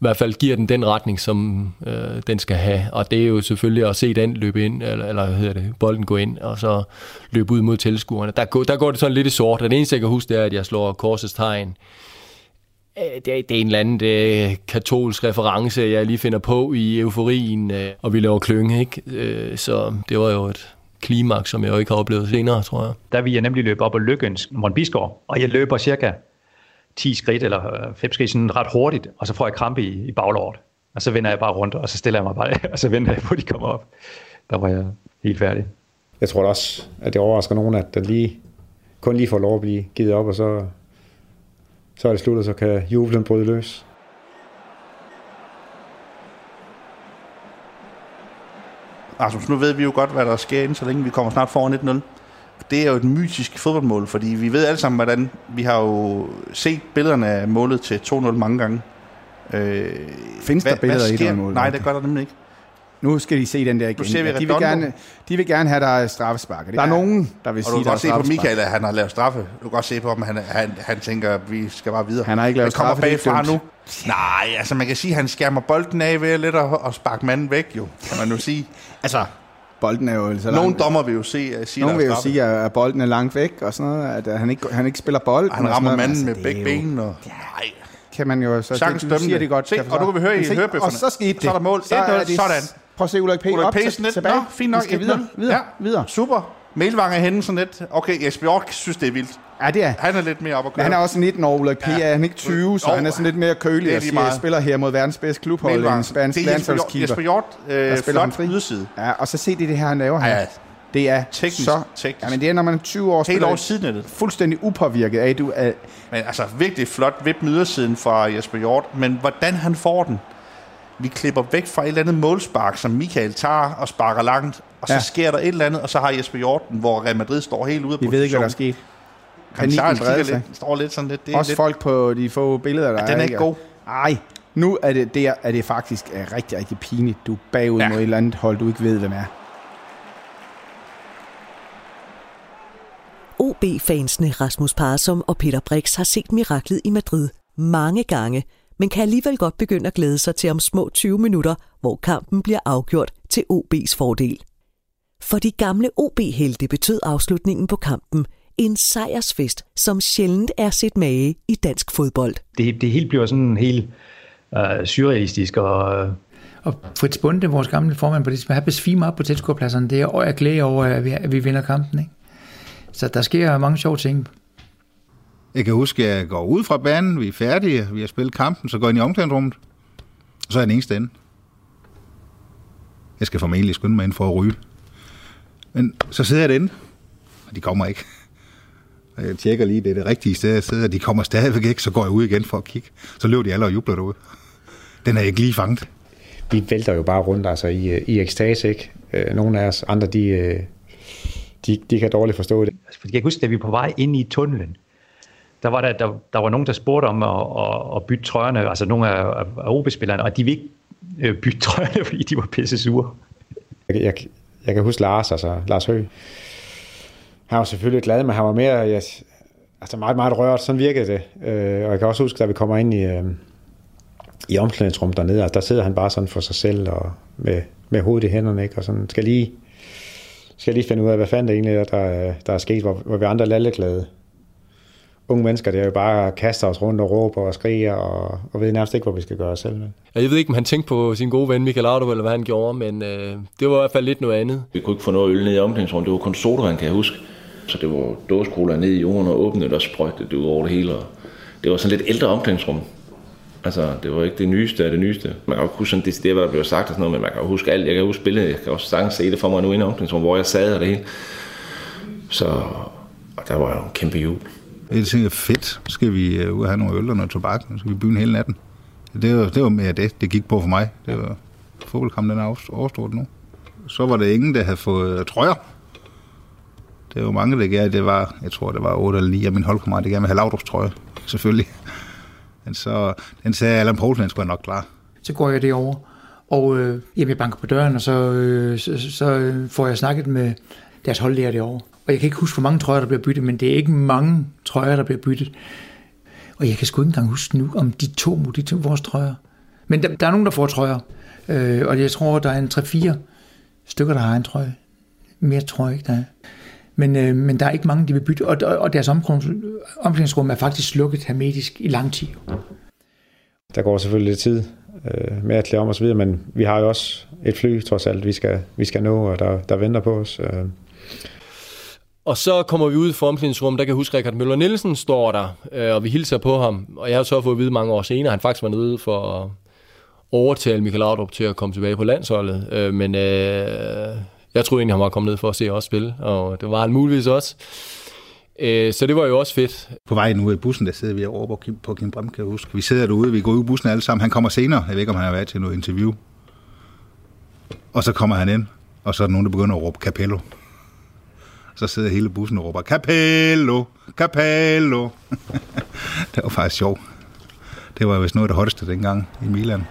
Speaker 8: hvert fald giver den den retning, som øh, den skal have. Og det er jo selvfølgelig at se den løbe ind, eller, eller hvad hedder det, bolden gå ind, og så løbe ud mod tilskuerne. Der, der går det sådan lidt i sort. Det eneste, jeg kan huske, det er, at jeg slår korsets tegn. Øh, det er, det er en eller anden det øh, katolsk reference, jeg lige finder på i euforien, øh, og vi laver klønge, ikke? Øh, så det var jo et, klimaks, som jeg jo ikke har oplevet senere, tror jeg.
Speaker 9: Der vil jeg nemlig løbe op ad Lykkens Monbisgaard, og jeg løber cirka 10 skridt eller 5 skridt sådan ret hurtigt, og så får jeg krampe i, i baglåret. Og så vender jeg bare rundt, og så stiller jeg mig bare, (laughs) og så venter jeg på, at de kommer op. Der var jeg helt færdig.
Speaker 7: Jeg tror også, at det overrasker nogen, at den lige, kun lige får lov at blive givet op, og så, så er det slut, og så kan jublen bryde løs.
Speaker 2: Rasmus, nu ved vi jo godt, hvad der sker inden, så længe vi kommer snart foran 1-0. Det er jo et mytisk fodboldmål, fordi vi ved alle sammen, hvordan vi har jo set billederne af målet til 2-0 mange gange.
Speaker 1: Øh, Findes hvad, der billeder i det mål?
Speaker 2: Nej, det gør der nemlig ikke.
Speaker 1: Nu skal de se den der igen.
Speaker 2: ser vi
Speaker 1: ja, de, vil gerne, de vil gerne have, der er straffespark. Der ja. er nogen, der vil
Speaker 2: og
Speaker 1: sige,
Speaker 2: der er se på Michael, at han har lavet straffe. Du kan godt se på ham, han, han, han tænker, at vi skal bare videre.
Speaker 1: Han har ikke lavet
Speaker 2: straffe. Han kommer bagfra nu. Nej, altså man kan sige, at han skærmer bolden af ved lidt at, at sparke manden væk, jo, kan man nu sige.
Speaker 1: altså, bolden er jo så
Speaker 2: Nogle
Speaker 1: langt.
Speaker 2: dommer vil jo se, uh, sige,
Speaker 1: Nogle vil jo sige, at bolden er langt væk og sådan noget, at han ikke, han ikke spiller bolden.
Speaker 2: Han rammer manden med
Speaker 1: det er
Speaker 2: begge ben. Og...
Speaker 1: Kan man jo så
Speaker 2: Sagtens
Speaker 1: det, siger
Speaker 2: det.
Speaker 1: godt.
Speaker 2: Se, og du kan
Speaker 1: forstå.
Speaker 2: høre i hørebøfferne.
Speaker 1: Og så skete det.
Speaker 2: Så er der mål.
Speaker 1: Så er
Speaker 2: 1-0.
Speaker 1: det,
Speaker 2: Sådan.
Speaker 1: Prøv at se Ulrik P.
Speaker 2: Ulrik
Speaker 1: op
Speaker 2: P. sådan
Speaker 1: tilbage.
Speaker 2: Nå, fint nok.
Speaker 1: Vi skal
Speaker 2: 1-0.
Speaker 1: videre, videre,
Speaker 2: Ja.
Speaker 1: videre.
Speaker 2: Super. Melvang er henne sådan lidt. Okay, Jesper Hjort synes, det er vildt.
Speaker 1: Ja, det er.
Speaker 2: Han er lidt mere op at
Speaker 1: Men
Speaker 2: køre.
Speaker 1: han er også 19 år, Ulrik P.
Speaker 2: Ja.
Speaker 1: Er han ikke 20, så
Speaker 2: Jo,
Speaker 1: han er sådan lidt mere kølig og siger, spiller her mod verdens bedste klubhold, en spansk
Speaker 2: Det er Jesper Hjort-
Speaker 1: landsholdskeeper.
Speaker 2: Jesper Hjort, øh, flot yderside.
Speaker 1: Ja, og så se det, det her, han laver her.
Speaker 2: Ja,
Speaker 1: Det er
Speaker 2: teknisk,
Speaker 1: så...
Speaker 2: teknisk.
Speaker 1: Ja, men det er, når man er 20 år
Speaker 2: Helt over sidenettet.
Speaker 1: fuldstændig upåvirket af, du er...
Speaker 2: Men altså, virkelig flot vip med ydersiden fra Jesper Hjort. Men hvordan han får den? Vi klipper væk fra et eller andet målspark, som Michael tager og sparker langt. Og så
Speaker 1: Ja.
Speaker 2: sker der et eller andet, og så har Jesper Hjort den, hvor Real Madrid står helt ude af
Speaker 1: Vi ved ikke, hvad der er
Speaker 2: position.
Speaker 1: sket. Panikken
Speaker 2: kigger
Speaker 1: sig.
Speaker 2: lidt, står lidt sådan lidt. Det er
Speaker 1: Også
Speaker 2: lidt,
Speaker 1: folk på de få billeder, der
Speaker 2: Ja, den er ikke god.
Speaker 1: Ej, nu er det der, er det faktisk er rigtig, rigtig pinligt. Du er bagud. Ja. mod et eller andet hold, du ikke ved, hvem er.
Speaker 3: OB-fansene Rasmus Parsom og Peter Brix har set miraklet i Madrid mange gange, men kan alligevel godt begynde at glæde sig til om små 20 minutter, hvor kampen bliver afgjort til OB's fordel. For de gamle OB-helte betød afslutningen på kampen en sejrsfest, som sjældent er set mage i dansk fodbold.
Speaker 9: Det, det hele bliver sådan helt øh, surrealistisk, og øh,
Speaker 12: Og Fritz Bunde, vores gamle formand på det, han besvimer op på tilskuerpladserne. Det er og jeg glæder over, at vi, at vi vinder kampen. Ikke? Så der sker mange sjove ting.
Speaker 10: Jeg kan huske, at jeg går ud fra banen, vi er færdige, vi har spillet kampen, så går jeg ind i omklædningsrummet, og så er jeg den eneste inde. Jeg skal formentlig skynde mig ind for at ryge. Men så sidder jeg derinde, og de kommer ikke. Og jeg tjekker lige, det er det rigtige sted, jeg sidder, de kommer stadigvæk ikke, så går jeg ud igen for at kigge. Så løber de alle og jubler derude. Den er ikke lige fanget.
Speaker 7: Vi vælter jo bare rundt altså, i, øh, i ekstase, ikke? Øh, Nogle af os andre, de, øh, de, de kan dårligt forstå det.
Speaker 9: Altså, jeg kan huske, da vi var på vej ind i tunnelen, der var, der, der, der var nogen, der spurgte om at, at, at bytte trøjerne, altså nogle af, af OB-spillerne, og de ville ikke bytte trøjerne, (laughs) fordi de var pisse sure.
Speaker 7: Jeg, jeg, jeg kan huske Lars, altså Lars Høgh. Han var selvfølgelig glad, men han var mere, jeg, altså meget, meget rørt. Sådan virkede det. Øh, og jeg kan også huske, da vi kommer ind i, øh, i omklædningsrummet dernede, altså, der sidder han bare sådan for sig selv og med, med hovedet i hænderne, ikke? og sådan skal lige, skal lige finde ud af, hvad fanden det egentlig er, der, der er sket, hvor, hvor vi andre er lalleglade. Unge mennesker, det er jo bare at kaste os rundt og råbe og skrige, og, og ved nærmest ikke, hvor vi skal gøre os selv. Men.
Speaker 8: Jeg ved ikke, om han tænkte på sin gode ven Michael Laudrup, eller hvad han gjorde, men øh, det var i hvert fald lidt noget andet.
Speaker 6: Vi kunne ikke få noget øl ned i omklædningsrummet. Det var kun sodavand, kan jeg huske. Så det var dåsekola ned i jorden og åbnet og sprøjtede det ud over det hele. Og det var sådan lidt ældre omklædningsrum. Altså, det var ikke det nyeste af det nyeste. Man kan jo huske sådan det, hvad der blev sagt og sådan noget, men man kan jo huske alt. Jeg kan huske billedet, jeg kan også sagtens se det for mig nu inde i omklædningsrummet, hvor jeg sad og det hele. Så og der var jo en kæmpe jul.
Speaker 10: Jeg tænkte, fedt, skal vi øh, ud og have nogle øl og noget tobak, så skal vi byen hele natten. Det var, det var mere det, det gik på for mig. Det var fodboldkampen, den er overstået nu. Så var der ingen, der havde fået øh, trøjer. Det var mange, der gerne, det var, jeg tror, det var 8 eller 9 af mine holdkammerater, der gerne ville have Laudrups trøje, selvfølgelig. Men så, den sagde Allan Poulsen, den skulle jeg nok klare.
Speaker 12: Så går jeg derover og øh, jamen, jeg banker på døren, og så, øh, så, så øh, får jeg snakket med deres holdlærer derovre. Og jeg kan ikke huske, hvor mange trøjer, der bliver byttet, men det er ikke mange trøjer, der bliver byttet. Og jeg kan sgu ikke engang huske nu, om de to mod de to vores trøjer. Men der, der er nogen, der får trøjer. Øh, og jeg tror, der er en 3-4 stykker, der har en trøje. Mere tror jeg ikke, der er. Men, øh, men der er ikke mange, de vil bytte. Og, og, deres omklædnings- omklædningsrum er faktisk slukket hermetisk i lang tid.
Speaker 7: Der går selvfølgelig lidt tid øh, med at klæde om videre, men vi har jo også et fly, trods alt, vi skal, vi skal nå, og der, der venter på os. Øh.
Speaker 8: Og så kommer vi ud for omklædningsrummet, der kan jeg huske, at Richard Møller Nielsen står der, øh, og vi hilser på ham. Og jeg har så fået at vide mange år senere, at han faktisk var nede for at overtale Michael Laudrup til at komme tilbage på landsholdet. Øh, men øh, jeg troede egentlig, han var kommet ned for at se os spille, og det var han muligvis også. Øh, så det var jo også fedt.
Speaker 10: På vej nu i bussen, der sidder vi over på Kim, på Kim Brem, kan jeg huske. Vi sidder derude, vi går ud i bussen alle sammen. Han kommer senere. Jeg ved ikke, om han har været til noget interview. Og så kommer han ind, og så er der nogen, der begynder at råbe Capello. Så sidder hele bussen og råber, Capello, Capello. (laughs) det var faktisk sjovt. Det var vist noget af det hotteste dengang i Milan.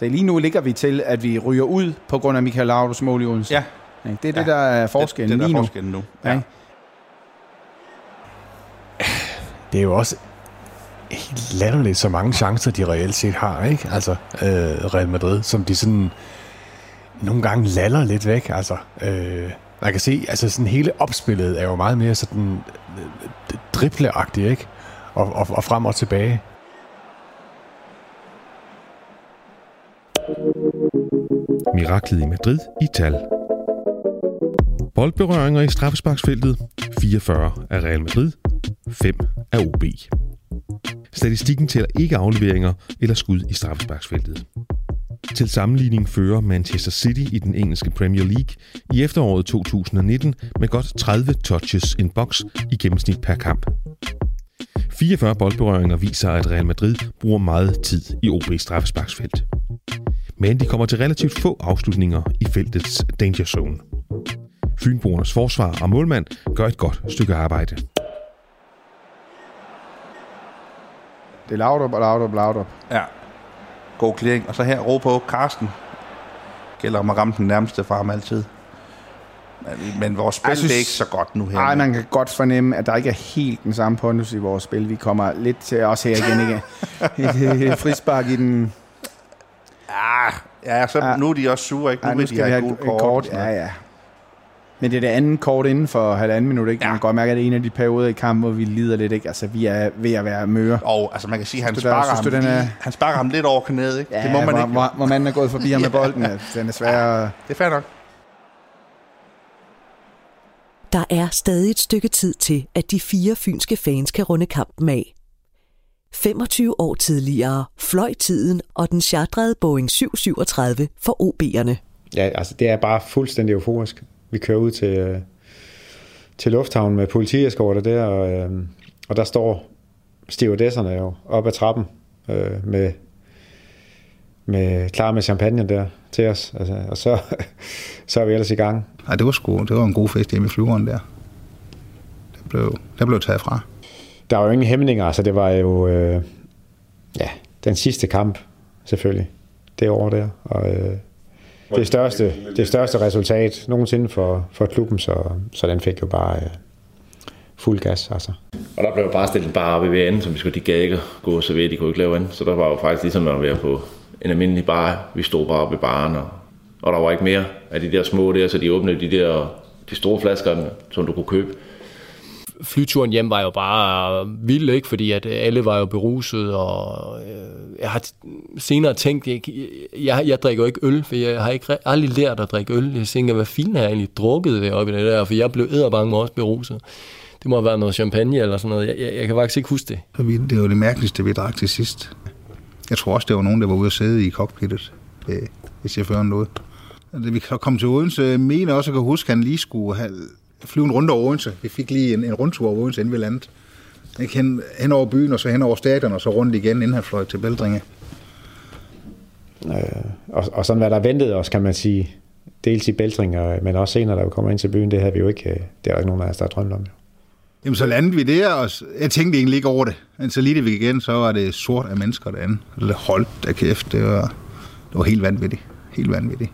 Speaker 1: Så lige nu ligger vi til, at vi ryger ud på grund af Michael Laudrups mål i Odense.
Speaker 2: Ja.
Speaker 1: Ja, Det er det, der er forskellen
Speaker 2: det, det, der er
Speaker 1: nu.
Speaker 2: forskellen nu.
Speaker 1: Ja.
Speaker 4: Det er jo også helt latterligt, så mange chancer de reelt set har, ikke? Altså, øh, Real Madrid, som de sådan nogle gange laller lidt væk. Altså, øh, man kan se, altså sådan hele opspillet er jo meget mere sådan øh, dribleagtigt, ikke? Og, og, og frem og tilbage.
Speaker 13: Miraklet i Madrid i tal. Boldberøringer i straffesparksfeltet 44 af Real Madrid, 5 af OB. Statistikken tæller ikke afleveringer eller skud i straffesparksfeltet. Til sammenligning fører Manchester City i den engelske Premier League i efteråret 2019 med godt 30 touches in box i gennemsnit per kamp. 44 boldberøringer viser, at Real Madrid bruger meget tid i OB's straffesparksfelt. Men de kommer til relativt få afslutninger i feltets danger zone. Fynboernes forsvar og målmand gør et godt stykke arbejde.
Speaker 1: Det er Laudrup og Laudrup, Laudrup.
Speaker 2: Ja. God clearing. Og så her, ro på Karsten. Gælder om at ramme den nærmeste for ham altid. Men, men vores spil
Speaker 1: synes-
Speaker 2: er ikke så godt nu her.
Speaker 1: Nej, man kan godt fornemme, at der ikke er helt den samme pondus i vores spil. Vi kommer lidt til os her igen, (laughs) et frispark i den...
Speaker 2: Ah, ja, så
Speaker 1: Ja.
Speaker 2: nu er de også sure, ikke? Nu,
Speaker 1: Ja,
Speaker 2: ja,
Speaker 1: nu skal
Speaker 2: de
Speaker 1: vi
Speaker 2: have
Speaker 1: have
Speaker 2: gult
Speaker 1: kort.
Speaker 2: kort.
Speaker 1: kort. Ja, ja. Men det er det andet kort inden for halvanden minut, ikke? Ja. Man kan godt mærke, at det er en af de perioder i kampen, hvor vi lider lidt, ikke? Altså, vi er ved at være møre.
Speaker 2: Og altså, man kan sige, at han
Speaker 1: du, der-
Speaker 2: sparker, ham,
Speaker 1: du, den er-
Speaker 2: lige, han sparker ham lidt over knæet, ikke?
Speaker 1: Ja,
Speaker 2: det må man
Speaker 1: hvor,
Speaker 2: ikke.
Speaker 1: Hvor, hvor manden er gået forbi ham med (laughs)
Speaker 2: Ja.
Speaker 1: bolden. Ja. Den er svær.
Speaker 2: Det er fair nok.
Speaker 3: Der er stadig et stykke tid til, at de fire fynske fans kan runde kampen af. 25 år tidligere fløj tiden og den chartrede Boeing 737 for OB'erne.
Speaker 7: Ja, altså det er bare fuldstændig euforisk. Vi kører ud til, øh, til lufthavnen med politieskorter der, og, øh, og der står stewardesserne jo op ad trappen øh, med, med klar med champagne der til os. Altså, og så, (laughs) så er vi ellers i gang.
Speaker 10: Nej, det var sgu, det var en god fest hjemme i flyveren der. Der blev, der blev taget fra.
Speaker 7: Der var jo ingen hæmninger, altså det var jo øh, ja, den sidste kamp selvfølgelig, det år der. Og, øh, det største, det største resultat nogensinde for, for klubben, så, så den fik jo bare øh, fuld gas. Altså.
Speaker 6: Og der blev jo bare stillet en bar op i enden, som vi skulle, de gav ikke gå og servere, de kunne ikke lave andet. Så der var jo faktisk ligesom at være på en almindelig bar. Vi stod bare oppe i baren, og, og der var ikke mere af de der små der, så de åbnede de der de store flasker, som du kunne købe
Speaker 8: flyturen hjem var jo bare vild, ikke? fordi at øh, alle var jo beruset, og øh, jeg har senere tænkt, jeg, jeg, jeg drikker jo ikke øl, for jeg har ikke aldrig lært at drikke øl. Jeg tænker, hvad fint har jeg egentlig drukket deroppe i det der, for jeg blev æderbange også beruset. Det må have været noget champagne eller sådan noget. Jeg, jeg, jeg kan faktisk ikke huske det.
Speaker 10: Vi, det var det mærkeligste, vi drak til sidst. Jeg tror også, det var nogen, der var ude at sidde i cockpittet, øh, hvis jeg fører noget. Da vi så kom til Odense, mener også, at jeg kan huske, at han lige skulle have, flyve en runde over Odense. Vi fik lige en, en rundtur over Odense, inden vi landede. Ikke hen, hen over byen, og så hen over stadion, og så rundt igen, inden han fløj til Bældringe.
Speaker 7: Øh, og, og sådan hvad der ventede os, kan man sige, dels i Bæltring, og, men også senere, da vi kommer ind til byen, det havde vi jo ikke, øh, det er der ikke nogen af os, der har drømt om. Jo.
Speaker 10: Jamen, så landede vi der, og jeg tænkte egentlig ikke over det. Men så lige det vi igen, så var det sort af mennesker derinde. Holdt da kæft, det var, det var helt vanvittigt. Helt vanvittigt.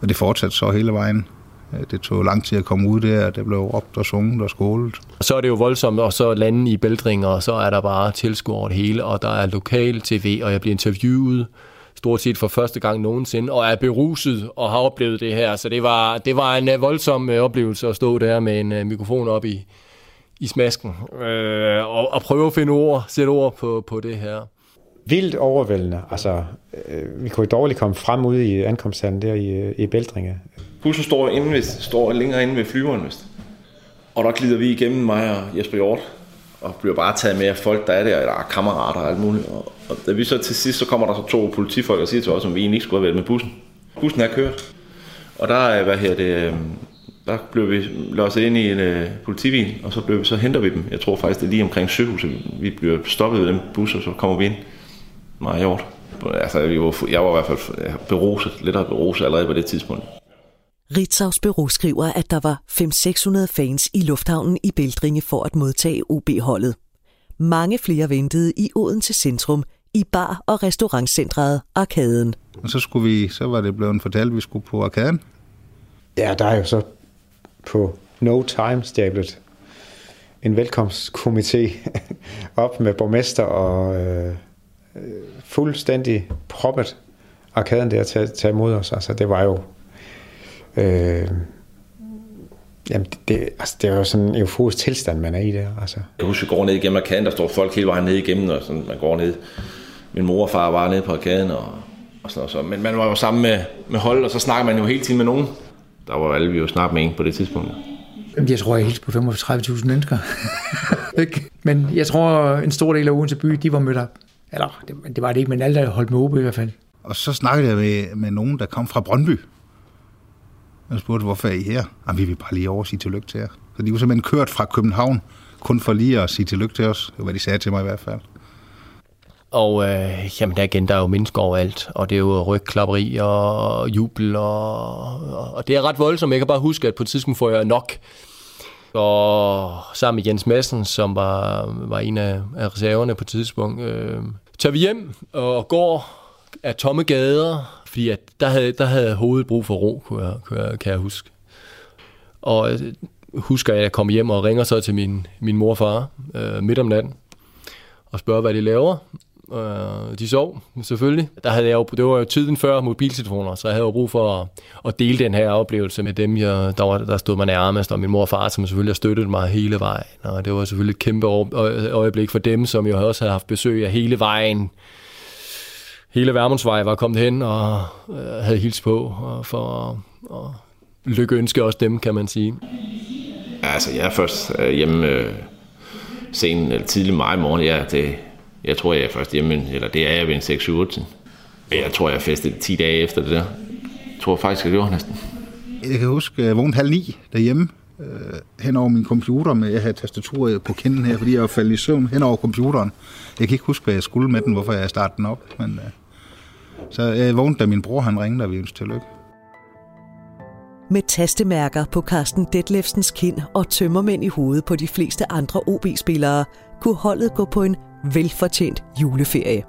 Speaker 10: Og det fortsatte så hele vejen. Øh, det tog lang tid at komme ud der, det blev råbt og sunget og skålet.
Speaker 8: Og så er det jo voldsomt, og så lande i Bældring, og så er der bare tilskuer over det hele, og der er lokal tv, og jeg bliver interviewet stort set for første gang nogensinde, og er beruset og har oplevet det her. Så det var, det var en øh, voldsom øh, oplevelse at stå der med en mikrofon op i, i smasken, øh, og, og prøve at finde ord, sætte ord på, på det her.
Speaker 7: Vildt overvældende. Altså, øh, vi kunne dårligt komme frem ud i ankomsthallen der i, øh, i Bæltringe.
Speaker 6: Bussen står, inde ved, står længere inde ved flyveren, vist. Og der glider vi igennem mig og Jesper Hjort, og bliver bare taget med af folk, der er der, der er kammerater og alt muligt. Og, og da vi så til sidst, så kommer der så to politifolk og siger til os, om vi egentlig ikke skulle have været med bussen. Bussen er kørt. Og der er, hvad her det, øh, der blev vi låst ind i en øh, politibil, og så, blev vi, så henter vi dem. Jeg tror faktisk, det er lige omkring sygehuset. Vi bliver stoppet ved den bus, og så kommer vi ind. Hjort. Altså, vi var, jeg var i hvert fald beruset, lidt beruset allerede på det tidspunkt.
Speaker 3: Ritzaus Bureau skriver, at der var 500-600 fans i lufthavnen i Bældringe for at modtage OB-holdet. Mange flere ventede i Odense Centrum, i bar- og restaurantcentret Arkaden.
Speaker 10: Og så, skulle vi, så var det blevet fortalt, at vi skulle på arkaden.
Speaker 7: Ja, der er jo så på No Time stablet en velkomstkomité (laughs) op med borgmester og øh, øh, fuldstændig proppet arkaden der til at tage imod os. Altså, det var jo... Øh, jamen, det, altså, det er jo sådan en euforisk tilstand, man er i der. Altså.
Speaker 6: Jeg husker, vi går ned igennem arkaden, der står folk hele vejen ned igennem, og sådan, man går ned. Min mor og far var nede på arkaden, og, og sådan noget. Så. Men man var jo sammen med, med hold, og så snakker man jo hele tiden med nogen. Der var alle vi jo snart med en på det tidspunkt.
Speaker 12: Jeg tror, jeg hilste på 35.000 mennesker. (laughs) men jeg tror, en stor del af Odense by, de var mødt op. Eller, det, det var det ikke, men alle, der holdt med OB i hvert fald.
Speaker 10: Og så snakkede jeg med, med nogen, der kom fra Brøndby. Jeg spurgte, hvorfor er I her? Jamen, vi vil bare lige over og sige tillykke til jer. Så de var simpelthen kørt fra København, kun for lige at sige tillykke til os. Det var, hvad de sagde til mig i hvert fald.
Speaker 8: Og øh, jamen, der igen, der er jo mennesker overalt, og det er jo rygklapperi og jubel, og, og det er ret voldsomt. Jeg kan bare huske, at på et tidspunkt får jeg nok. Og sammen med Jens Madsen, som var, var en af, af reserverne på et tidspunkt, øh, tager vi hjem og går af tomme gader, fordi at der, havde, der havde hovedet brug for ro, kunne jeg, kunne jeg, kan jeg huske. Og øh, husker jeg, at jeg kommer hjem og ringer så til min, min mor og far øh, midt om natten og spørger, hvad de laver. Øh, de sov, selvfølgelig. Der havde jeg jo, det var jo tiden før mobiltelefoner, så jeg havde jo brug for at, at dele den her oplevelse med dem, jeg, der, var, der stod mig nærmest, og min mor og far, som selvfølgelig har støttet mig hele vejen. Og det var selvfølgelig et kæmpe øjeblik for dem, som jeg også havde haft besøg af hele vejen. Hele Værmundsvej var kommet hen og øh, havde hils på og for at lykkeønske også dem, kan man sige.
Speaker 6: Altså, jeg er først øh, hjemme øh, sen eller tidlig maj morgen. Ja, det, jeg tror, jeg er først hjemme, eller det er jeg ved en 6 7 Jeg tror, jeg festede 10 dage efter det der. Jeg tror faktisk, jeg gjorde næsten.
Speaker 10: Jeg kan huske, at jeg vågnede halv ni derhjemme, øh, hen over min computer, med jeg havde tastaturet på kinden her, fordi jeg var faldet i søvn hen over computeren. Jeg kan ikke huske, hvad jeg skulle med den, hvorfor jeg startede den op, men øh, så jeg vågnede, da min bror han ringede, og vi ønskede tillykke.
Speaker 3: Med tastemærker på Carsten Detlefsens kind og tømmermænd i hovedet på de fleste andre OB-spillere, kunne holdet gå på en velfortjent juleferie.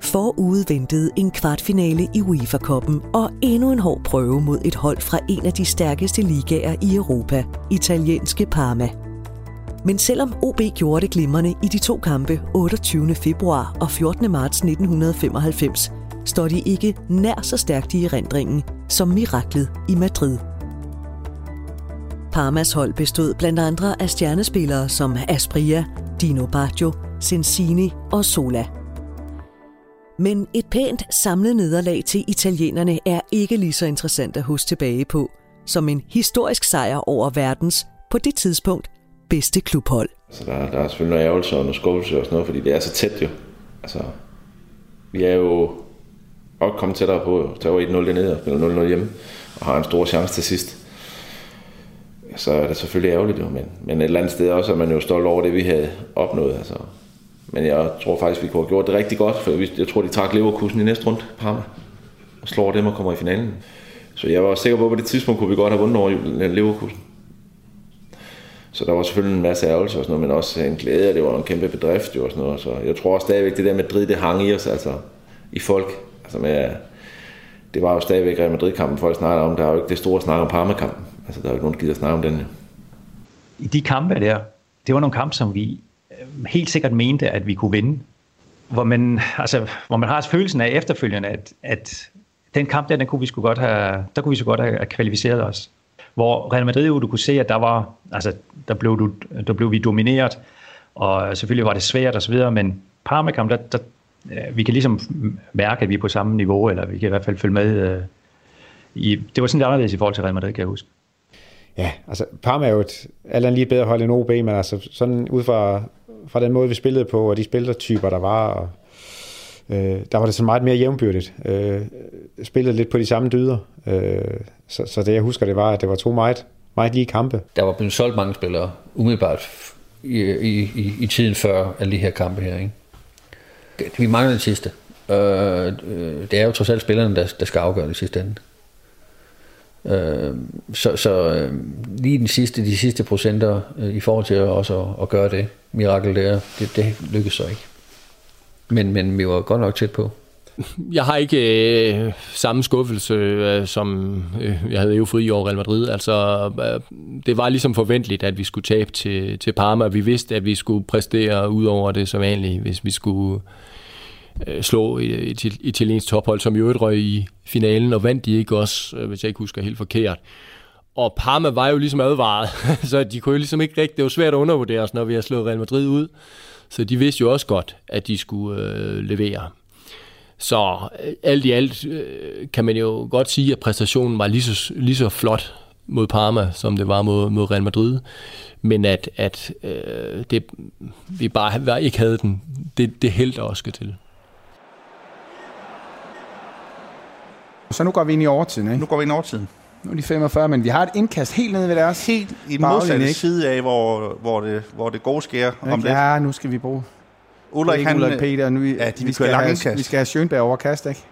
Speaker 3: Forude ventede en kvartfinale i UEFA-koppen og endnu en hård prøve mod et hold fra en af de stærkeste ligaer i Europa, italienske Parma. Men selvom OB gjorde det glimrende i de to kampe 28. februar og 14. marts 1995, står de ikke nær så stærkt i erindringen som miraklet i Madrid. Parmas hold bestod blandt andre af stjernespillere som Aspria, Dino Baggio, Sensini og Sola. Men et pænt samlet nederlag til italienerne er ikke lige så interessant at huske tilbage på, som en historisk sejr over verdens, på det tidspunkt, bedste klubhold.
Speaker 6: Så der, der er selvfølgelig noget ærgelse og noget skuffelse og sådan noget, fordi det er så tæt jo. Altså, vi er jo godt kommet tættere på, tage 1-0 dernede og spiller 0-0 hjemme, og har en stor chance til sidst. Så er det selvfølgelig ærgerligt jo, men, men et eller andet sted også er man jo stolt over det, vi havde opnået. Altså. Men jeg tror faktisk, vi kunne have gjort det rigtig godt, for jeg tror, de trak Leverkusen i næste runde på Parma, og slår dem og kommer i finalen. Så jeg var sikker på, at på det tidspunkt kunne vi godt have vundet over Leverkusen. Så der var selvfølgelig en masse ærgelse og sådan noget, men også en glæde, og det var en kæmpe bedrift jo og sådan noget. Så jeg tror også stadigvæk, det der med Madrid, det hang i os, altså i folk. Altså med, det var jo stadigvæk Real Madrid-kampen, folk snakker om. Der er jo ikke det store snak om Parma-kampen. Altså, der er jo ikke nogen, der gider snakke om den.
Speaker 9: I de kampe der, det var nogle kampe, som vi helt sikkert mente, at vi kunne vinde. Hvor man, altså, hvor man har følelsen af efterfølgende, at, at den kamp der, den kunne vi sgu godt have, der kunne vi så godt have kvalificeret os. Hvor Real Madrid jo, du kunne se, at der var, altså, der blev, du, der blev vi domineret, og selvfølgelig var det svært og så videre, men Parma-kamp, der, der, øh, vi kan ligesom mærke, at vi er på samme niveau, eller vi kan i hvert fald følge med. Øh, i, det var sådan lidt anderledes i forhold til Real Madrid, kan jeg huske.
Speaker 7: Ja, altså Parma er jo et alt andet lige bedre hold end OB, men altså sådan ud fra, fra den måde, vi spillede på, og de spillertyper, der var, og, øh, der var det så meget mere jævnbyrdigt. Øh, spillede lidt på de samme dyder. Øh, så, så det jeg husker, det var, at det var to meget, meget lige kampe.
Speaker 11: Der var blevet solgt mange spillere, umiddelbart i, i, i, i tiden før alle de her kampe her, ikke? Vi mangler den sidste. Øh, øh, det er jo trods alt spillerne, der, der skal afgøre det sidste ende. Øh, så så øh, lige den sidste, de sidste procenter øh, i forhold til også at, at gøre det mirakel der, det, det lykkedes så ikke. Men, men vi var godt nok tæt på. (laughs)
Speaker 8: Jeg har ikke øh, samme skuffelse, øh, som øh, jeg havde eufori over Real Madrid. Altså, øh, det var ligesom forventeligt, at vi skulle tabe til, til Parma. Vi vidste, at vi skulle præstere ud over det som vanligt, hvis vi skulle øh, Øh, slå et, et italiensk tophold, som i øvrigt røg i finalen, og vandt de ikke også, øh, hvis jeg ikke husker helt forkert. Og Parma var jo ligesom advaret, (laughs) så de kunne jo ligesom ikke rigtig, det var svært at undervurdere os, når vi har slået Real Madrid ud. Så de vidste jo også godt, at de skulle øh, levere. Så øh, alt i alt øh, kan man jo godt sige, at præstationen var lige så, lige så flot mod Parma, som det var mod, mod Real Madrid. Men at, at øh, det, vi bare ikke havde den, det, det held også skal til.
Speaker 1: Så nu går vi ind i overtiden, ikke?
Speaker 2: Nu går vi ind i overtiden.
Speaker 1: Nu er de 45, men vi har et indkast helt nede ved deres
Speaker 2: Helt i den modsatte side af, hvor, hvor, det, hvor det gode sker om
Speaker 1: lidt. Ja, nu skal vi bruge
Speaker 2: Ulrik, han,
Speaker 1: Ulrik Peter, nu,
Speaker 2: ja, de
Speaker 1: vi, skal have, vi skal have Schönberg overkast, ikke?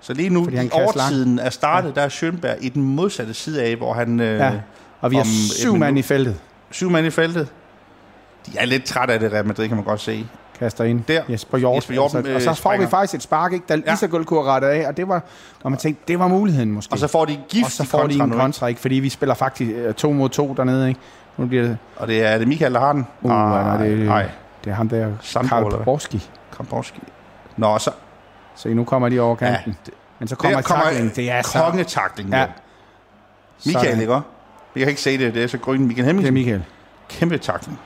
Speaker 2: Så lige nu, i overtiden er startet, ja. der er Schönberg i den modsatte side af, hvor han... Øh,
Speaker 1: ja. Og vi har syv mand i feltet.
Speaker 2: Syv mand i feltet. De er lidt trætte af det, Real Madrid, kan man godt se.
Speaker 1: Kaster ind.
Speaker 2: Der.
Speaker 1: Jesper Hjort.
Speaker 2: Jesper Hjort
Speaker 1: altså, og så får
Speaker 2: springer.
Speaker 1: vi faktisk et spark, ikke? Der ja. Isagul kunne rette af, og det var, og man tænkte, det var muligheden måske.
Speaker 2: Og så får de gift
Speaker 1: Og så får de en kontra, ikke? Fordi vi spiller faktisk to mod to dernede, ikke? Nu bliver det...
Speaker 2: Og det er, er det Michael, der har den?
Speaker 1: Uh, nej, det, nej. det er ham der,
Speaker 2: Sandro,
Speaker 1: Karl.
Speaker 2: Kramborski. Nå, så...
Speaker 1: Så nu kommer de over kanten. Ja, det, Men så kommer, kommer tackling. Det er så...
Speaker 2: Kongetakling, ja. Michael, ikke? Jeg kan ikke se det, det er så grøn. Michael Hemmingsen.
Speaker 1: Det er Michael.
Speaker 2: Kæmpe takling.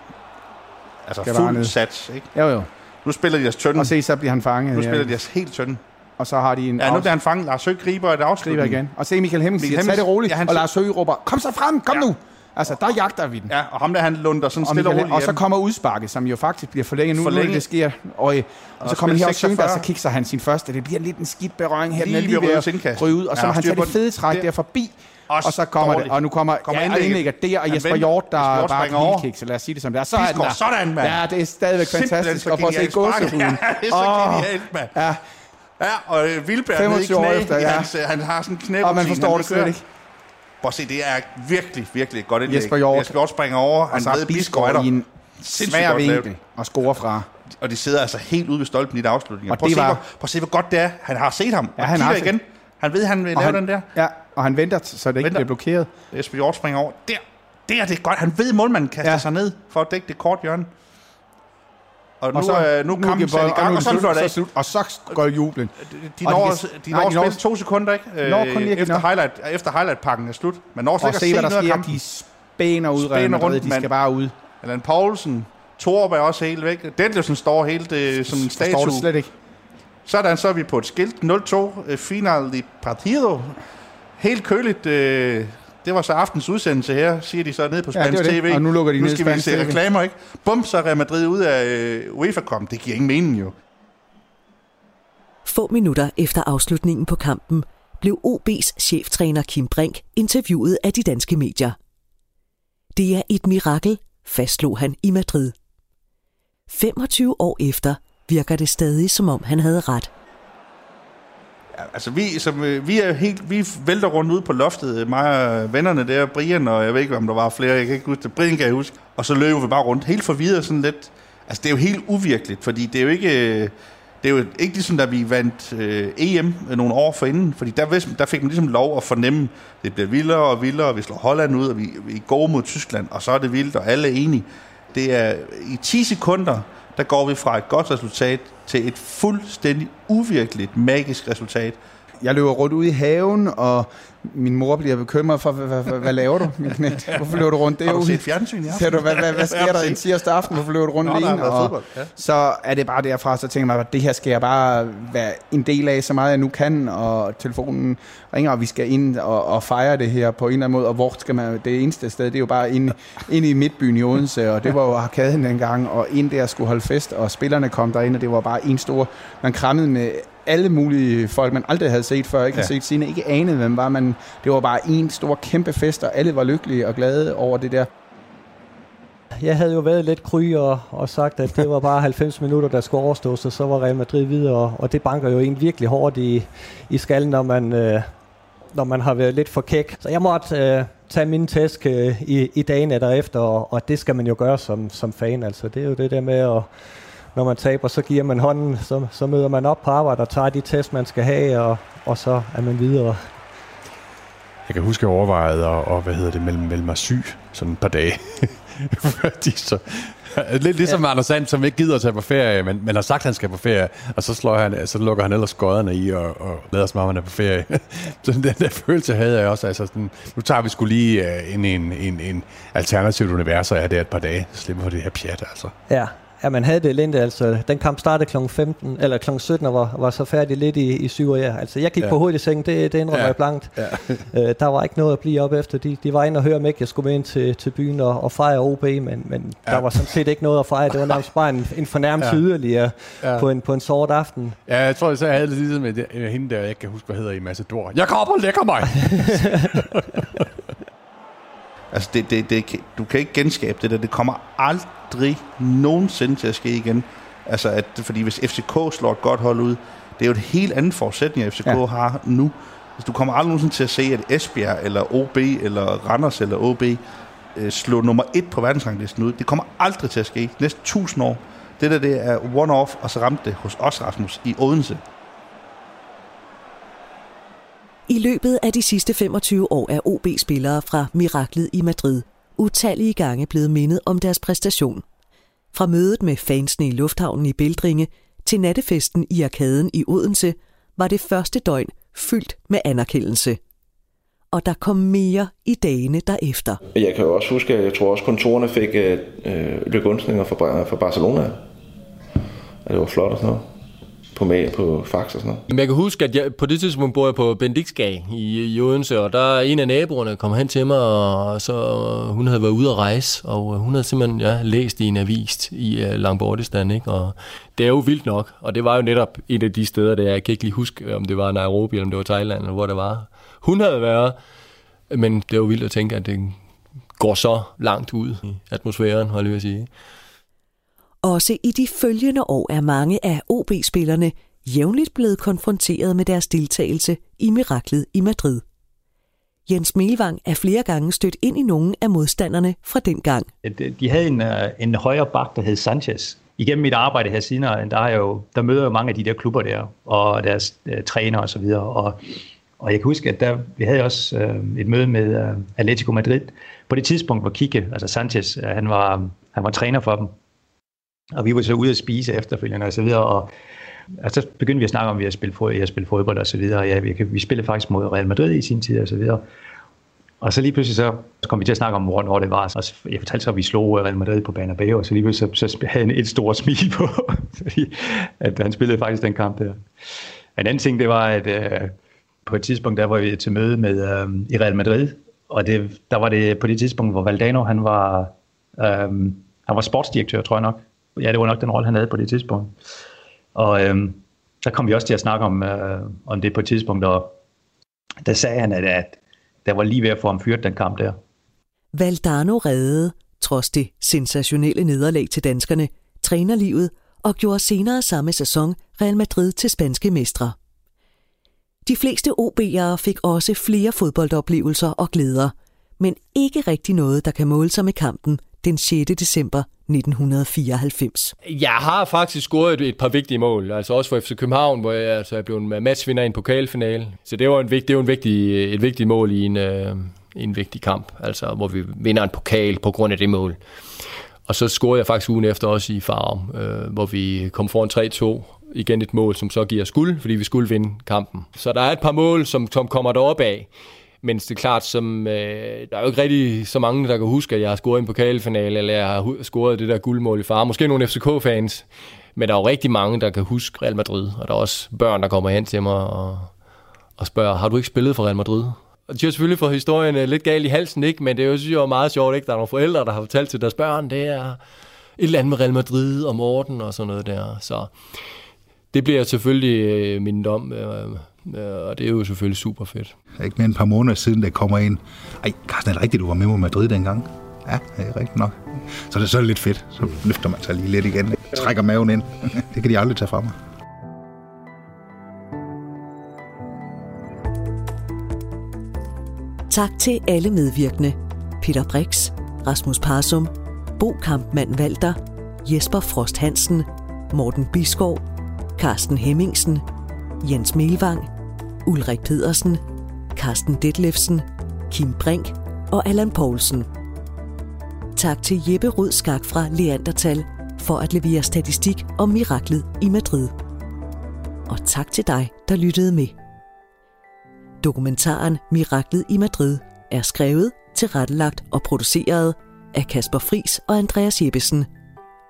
Speaker 2: Altså
Speaker 1: Skal
Speaker 2: fuld sats, ikke?
Speaker 1: Jo, jo.
Speaker 2: Nu spiller de os tynde.
Speaker 1: Og se, så bliver han fanget.
Speaker 2: Nu spiller de os helt tynde.
Speaker 1: Og så har de en...
Speaker 2: Ja, nu er han fanget. Lars Høgh griber et afslutning.
Speaker 1: Griber igen. Og se Michael Hemmingsen siger, tag det roligt. Ja, og Lars Høgh råber, kom så frem, kom ja. nu. Altså, der jagter vi den.
Speaker 2: Ja, og ham der, han lunder sådan stille og roligt
Speaker 1: Og så kommer udsparket, som jo faktisk bliver forlænget nu, forlænget. nu det sker. Og, og, og så kommer han her også Sønberg, så kigger han sin første. Det bliver lidt en skidt berøring her.
Speaker 2: Lige,
Speaker 1: lige
Speaker 2: ved at
Speaker 1: ryge ud. Og så må han tage det fede træk der forbi. Og så kommer det, og nu kommer, kommer ja, indlægger der, og Jesper Hjort, der er bare kick, så lad os sige det som det er. Så er den der.
Speaker 2: Sådan, mand.
Speaker 1: Ja, det er stadigvæk fantastisk. Og at se gåsehuden. (laughs)
Speaker 2: Ja, det er så genialt, mand. Ja. Ja, og Vilberg nede i knæ, efter, ja. han, han har sådan en knæ
Speaker 1: Og man forstår det slet ikke.
Speaker 2: Prøv at se, det er virkelig, virkelig et godt indlæg.
Speaker 1: Jesper Hjort.
Speaker 2: Jesper Hjort springer over.
Speaker 1: Og så er Bisgaard i en svær vinkel og scorer fra.
Speaker 2: Og de sidder altså helt ude ved stolpen i det afslutning. Prøv, var... prøv at se, hvor godt det er. Han har set ham.
Speaker 1: Ja, han
Speaker 2: har igen. Han ved, han vil lave
Speaker 1: han,
Speaker 2: den der.
Speaker 1: Ja, og han venter, så det ikke venter. bliver blokeret.
Speaker 2: Jesper Hjort springer over. Der, der er det godt. Han ved, at målmanden kaster ja. sig ned for at dække det kort hjørne. Og, nu,
Speaker 1: så,
Speaker 2: øh, nu, nu kampen sat i gang, og, og så
Speaker 1: er det slut, og så går jublen.
Speaker 2: De når, de, de når, de når to sekunder, ikke? Øh, kun efter, highlight, efter highlight-pakken er slut. Man når slet ikke
Speaker 1: at se, hvad der sker. De spæner ud, spæner rundt, de skal bare ud.
Speaker 2: Allan Poulsen, Torb er også helt væk. Detlevsen står helt øh, som en statue.
Speaker 1: Forstår det slet ikke.
Speaker 2: Sådan, så er vi på et skilt. 0-2, øh, final i partido. Helt køligt. Øh, det var så aftens udsendelse her, siger de så nede på Spansk
Speaker 1: ja,
Speaker 2: TV.
Speaker 1: Og nu lukker de
Speaker 2: nu skal vi se reklamer, ikke? Bum, så er Real Madrid ud af øh, UEFA kom. Det giver ingen mening jo.
Speaker 3: Få minutter efter afslutningen på kampen blev OB's cheftræner Kim Brink interviewet af de danske medier. Det er et mirakel, fastslog han i Madrid. 25 år efter virker det stadig, som om han havde ret.
Speaker 2: Ja, altså vi, som, øh, vi er helt, vi vælter rundt ud på loftet, øh, mig og vennerne der, Brian, og jeg ved ikke, om der var flere, jeg kan ikke huske det, Brian kan jeg huske, og så løber vi bare rundt, helt forvirret sådan lidt. Altså det er jo helt uvirkeligt, fordi det er jo ikke, øh, det er jo ikke ligesom, da vi vandt øh, EM nogle år forinden, fordi der, der fik man ligesom lov at fornemme, det bliver vildere og vildere, og vi slår Holland ud, og vi, vi går mod Tyskland, og så er det vildt, og alle er enige. Det er i 10 sekunder, der går vi fra et godt resultat til et fuldstændig uvirkeligt, magisk resultat.
Speaker 1: Jeg løber rundt ud i haven, og min mor bliver bekymret for, hvad, hvad, hvad, hvad laver du, min knægt? Hvorfor løber du rundt derude?
Speaker 2: Har du set fjernsyn i aften?
Speaker 1: Du, hvad, hvad, hvad sker der en tirsdag aften? Hvorfor løber du rundt alene? Og ja. Så er det bare derfra, så tænker man, at det her skal jeg bare være en del af, så meget jeg nu kan, og telefonen ringer, og vi skal ind og, og fejre det her på en eller anden måde, og hvor skal man, det eneste sted, det er jo bare inde, inde i midtbyen i Odense, og det var jo arkaden dengang, og ind der skulle holde fest, og spillerne kom derind, og det var bare en stor, man krammede med alle mulige folk, man aldrig havde set før, ikke ja. havde set sine, ikke anede, hvem var man. Det var bare en stor kæmpe fest, og alle var lykkelige og glade over det der.
Speaker 5: Jeg havde jo været lidt kry og, og sagt, at det var bare 90 minutter, der skulle overstås, og så var Real Madrid videre, og det banker jo en virkelig hårdt i, i skallen, når man, øh, når man har været lidt for kæk. Så jeg måtte øh, tage min tæsk øh, i, i dagen derefter, og, og det skal man jo gøre som, som fan. Altså, det er jo det der med at når man taber, så giver man hånden, så, så møder man op på arbejde og tager de test, man skal have, og, og så er man videre.
Speaker 4: Jeg kan huske, at jeg overvejede at, og, hvad hedder det, melde, melde mig syg sådan et par dage. (laughs) Fordi så Lidt ligesom ja. Anders Sand, som ikke gider at tage på ferie, men, men har sagt, at han skal på ferie, og så, slår han, så lukker han ellers skøderne i og, og lader som om han er på ferie. (laughs) så den der følelse havde jeg også. Altså, sådan, nu tager vi skulle lige uh, ind i en, en, en alternativt univers, og er det et par dage. Slipper for det her pjat, altså.
Speaker 5: Ja, Ja, man havde det elendigt. Altså, den kamp startede kl. 15, eller kl. 17 og var, var så færdig lidt i, i syv år. Ja. Altså, jeg gik ja. på hovedet i sengen, det, det indrømmer ja. jeg blankt. Ja. (laughs) øh, der var ikke noget at blive op efter. De, de var inde og høre mig, jeg skulle med ind til, til byen og, og fejre OB, men, men ja. der var sådan set ikke noget at fejre. Det var nærmest bare en, en fornærmelse ja. yderligere ja. På, en, på en sort aften.
Speaker 4: Ja, jeg tror, så jeg havde det ligesom med, med hende der, jeg ikke kan huske, hvad hedder i Massador. Jeg kommer og lægger mig! (laughs)
Speaker 2: Altså, det, det, det, du kan ikke genskabe det der. Det kommer aldrig nogensinde til at ske igen. Altså, at, fordi hvis FCK slår et godt hold ud, det er jo et helt andet forudsætning, FCK ja. har nu. Altså, du kommer aldrig nogensinde til at se, at Esbjerg, eller OB, eller Randers, eller OB øh, slår nummer et på verdensranglisten ud. Det kommer aldrig til at ske. Næste tusind år. Det der, det er one-off, og så ramte det hos os, Rasmus, i Odense.
Speaker 3: I løbet af de sidste 25 år er OB-spillere fra Miraklet i Madrid utallige gange blevet mindet om deres præstation. Fra mødet med fansene i lufthavnen i Bældringe til nattefesten i arkaden i Odense var det første døgn fyldt med anerkendelse. Og der kom mere i dagene derefter.
Speaker 6: Jeg kan jo også huske, at jeg tror også kontorerne fik øh, øh lykkeundsninger fra, fra Barcelona. Og det var flot og sådan noget på, med, på fax og sådan noget.
Speaker 8: Men jeg kan huske, at jeg, på det tidspunkt boede jeg på Bendixgade i, i Odense, og der en af naboerne kom hen til mig, og så hun havde været ude at rejse, og øh, hun havde simpelthen ja, læst i en avis i øh, uh, Langbordistan, ikke? og det er jo vildt nok, og det var jo netop et af de steder, der jeg kan ikke lige huske, om det var Nairobi, eller om det var Thailand, eller hvor det var. Hun havde været, men det er jo vildt at tænke, at det går så langt ud i atmosfæren, har jeg at sige.
Speaker 3: Også i de følgende år er mange af OB-spillerne jævnligt blevet konfronteret med deres deltagelse i miraklet i Madrid. Jens Melvang er flere gange stødt ind i nogle af modstanderne fra den gang.
Speaker 9: De havde en, øh, en højre bak, der hed Sanchez. Igennem mit arbejde her siden, der, er jo, der møder jo mange af de der klubber der, og deres øh, træner og så videre. Og, og jeg kan huske, at der, vi havde også øh, et møde med øh, Atletico Madrid. På det tidspunkt, hvor Kike, altså Sanchez, øh, han, var, han var træner for dem, og vi var så ude at spise efterfølgende og så videre, og, og så begyndte vi at snakke om, at vi har spillet, fod, jeg har spillet fodbold og så videre, og ja, vi, vi spillede faktisk mod Real Madrid i sin tid og så videre. Og så lige pludselig så, så kom vi til at snakke om, hvornår det var. Og jeg fortalte så, at vi slog Real Madrid på Bernabeu, og så lige pludselig så, så havde han et stort smil på, (laughs) fordi at han spillede faktisk den kamp der. En anden ting, det var, at øh, på et tidspunkt, der var vi til møde med øh, i Real Madrid, og det, der var det på det tidspunkt, hvor Valdano, han var, øh, han var sportsdirektør, tror jeg nok, ja, det var nok den rolle, han havde på det tidspunkt. Og øhm, der kom vi også til at snakke om, øh, om det på et tidspunkt, og der sagde han, at, at der var lige ved at få ham fyret den kamp der.
Speaker 3: Valdano reddede, trods det sensationelle nederlag til danskerne, trænerlivet og gjorde senere samme sæson Real Madrid til spanske mestre. De fleste OB'ere fik også flere fodboldoplevelser og glæder, men ikke rigtig noget, der kan måle sig med kampen den 6. december 1994.
Speaker 8: Jeg har faktisk scoret et, et par vigtige mål, altså også for FC København, hvor jeg altså, er blevet matchvinder i en pokalfinale. Så det var, en, det var en vigtig, et vigtigt mål i en, øh, en vigtig kamp, altså hvor vi vinder en pokal på grund af det mål. Og så scorede jeg faktisk ugen efter også i Farum, øh, hvor vi kom foran 3-2. Igen et mål, som så giver skuld, fordi vi skulle vinde kampen. Så der er et par mål, som, som kommer derop af. Men det er klart, som, øh, der er jo ikke rigtig så mange, der kan huske, at jeg har scoret en pokalfinale, eller jeg har scoret det der guldmål i far. Måske nogle FCK-fans, men der er jo rigtig mange, der kan huske Real Madrid. Og der er også børn, der kommer hen til mig og, og spørger, har du ikke spillet for Real Madrid? Og det er selvfølgelig for historien øh, lidt galt i halsen, ikke? men det er jo, synes jeg, meget sjovt, ikke? Der er nogle forældre, der har fortalt til deres børn, det er et eller andet med Real Madrid og Morten og sådan noget der. Så det bliver jeg selvfølgelig øh, mindet om. Øh, og det er jo selvfølgelig super fedt.
Speaker 10: Ikke mere end et par måneder siden, der kommer ind. Ej, Carsten, er det rigtigt, du var med mod Madrid dengang? Ja, det er rigtigt nok. Så det er så lidt fedt. Så løfter man sig lige lidt igen. Trækker maven ind. (laughs) Det kan de aldrig tage fra mig.
Speaker 3: Tak til alle medvirkende. Peter Brix, Rasmus Parsum, Bo Kampmann Walter, Jesper Frost Hansen, Morten Biskov, Carsten Hemmingsen, Jens Melvang, Ulrik Pedersen, Carsten Detlefsen, Kim Brink og Allan Poulsen. Tak til Jeppe Rudskak fra Leandertal for at levere statistik om miraklet i Madrid. Og tak til dig, der lyttede med. Dokumentaren Miraklet i Madrid er skrevet, tilrettelagt og produceret af Kasper Fris og Andreas Jeppesen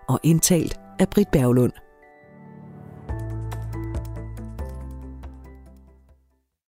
Speaker 3: og indtalt af Britt Berglund.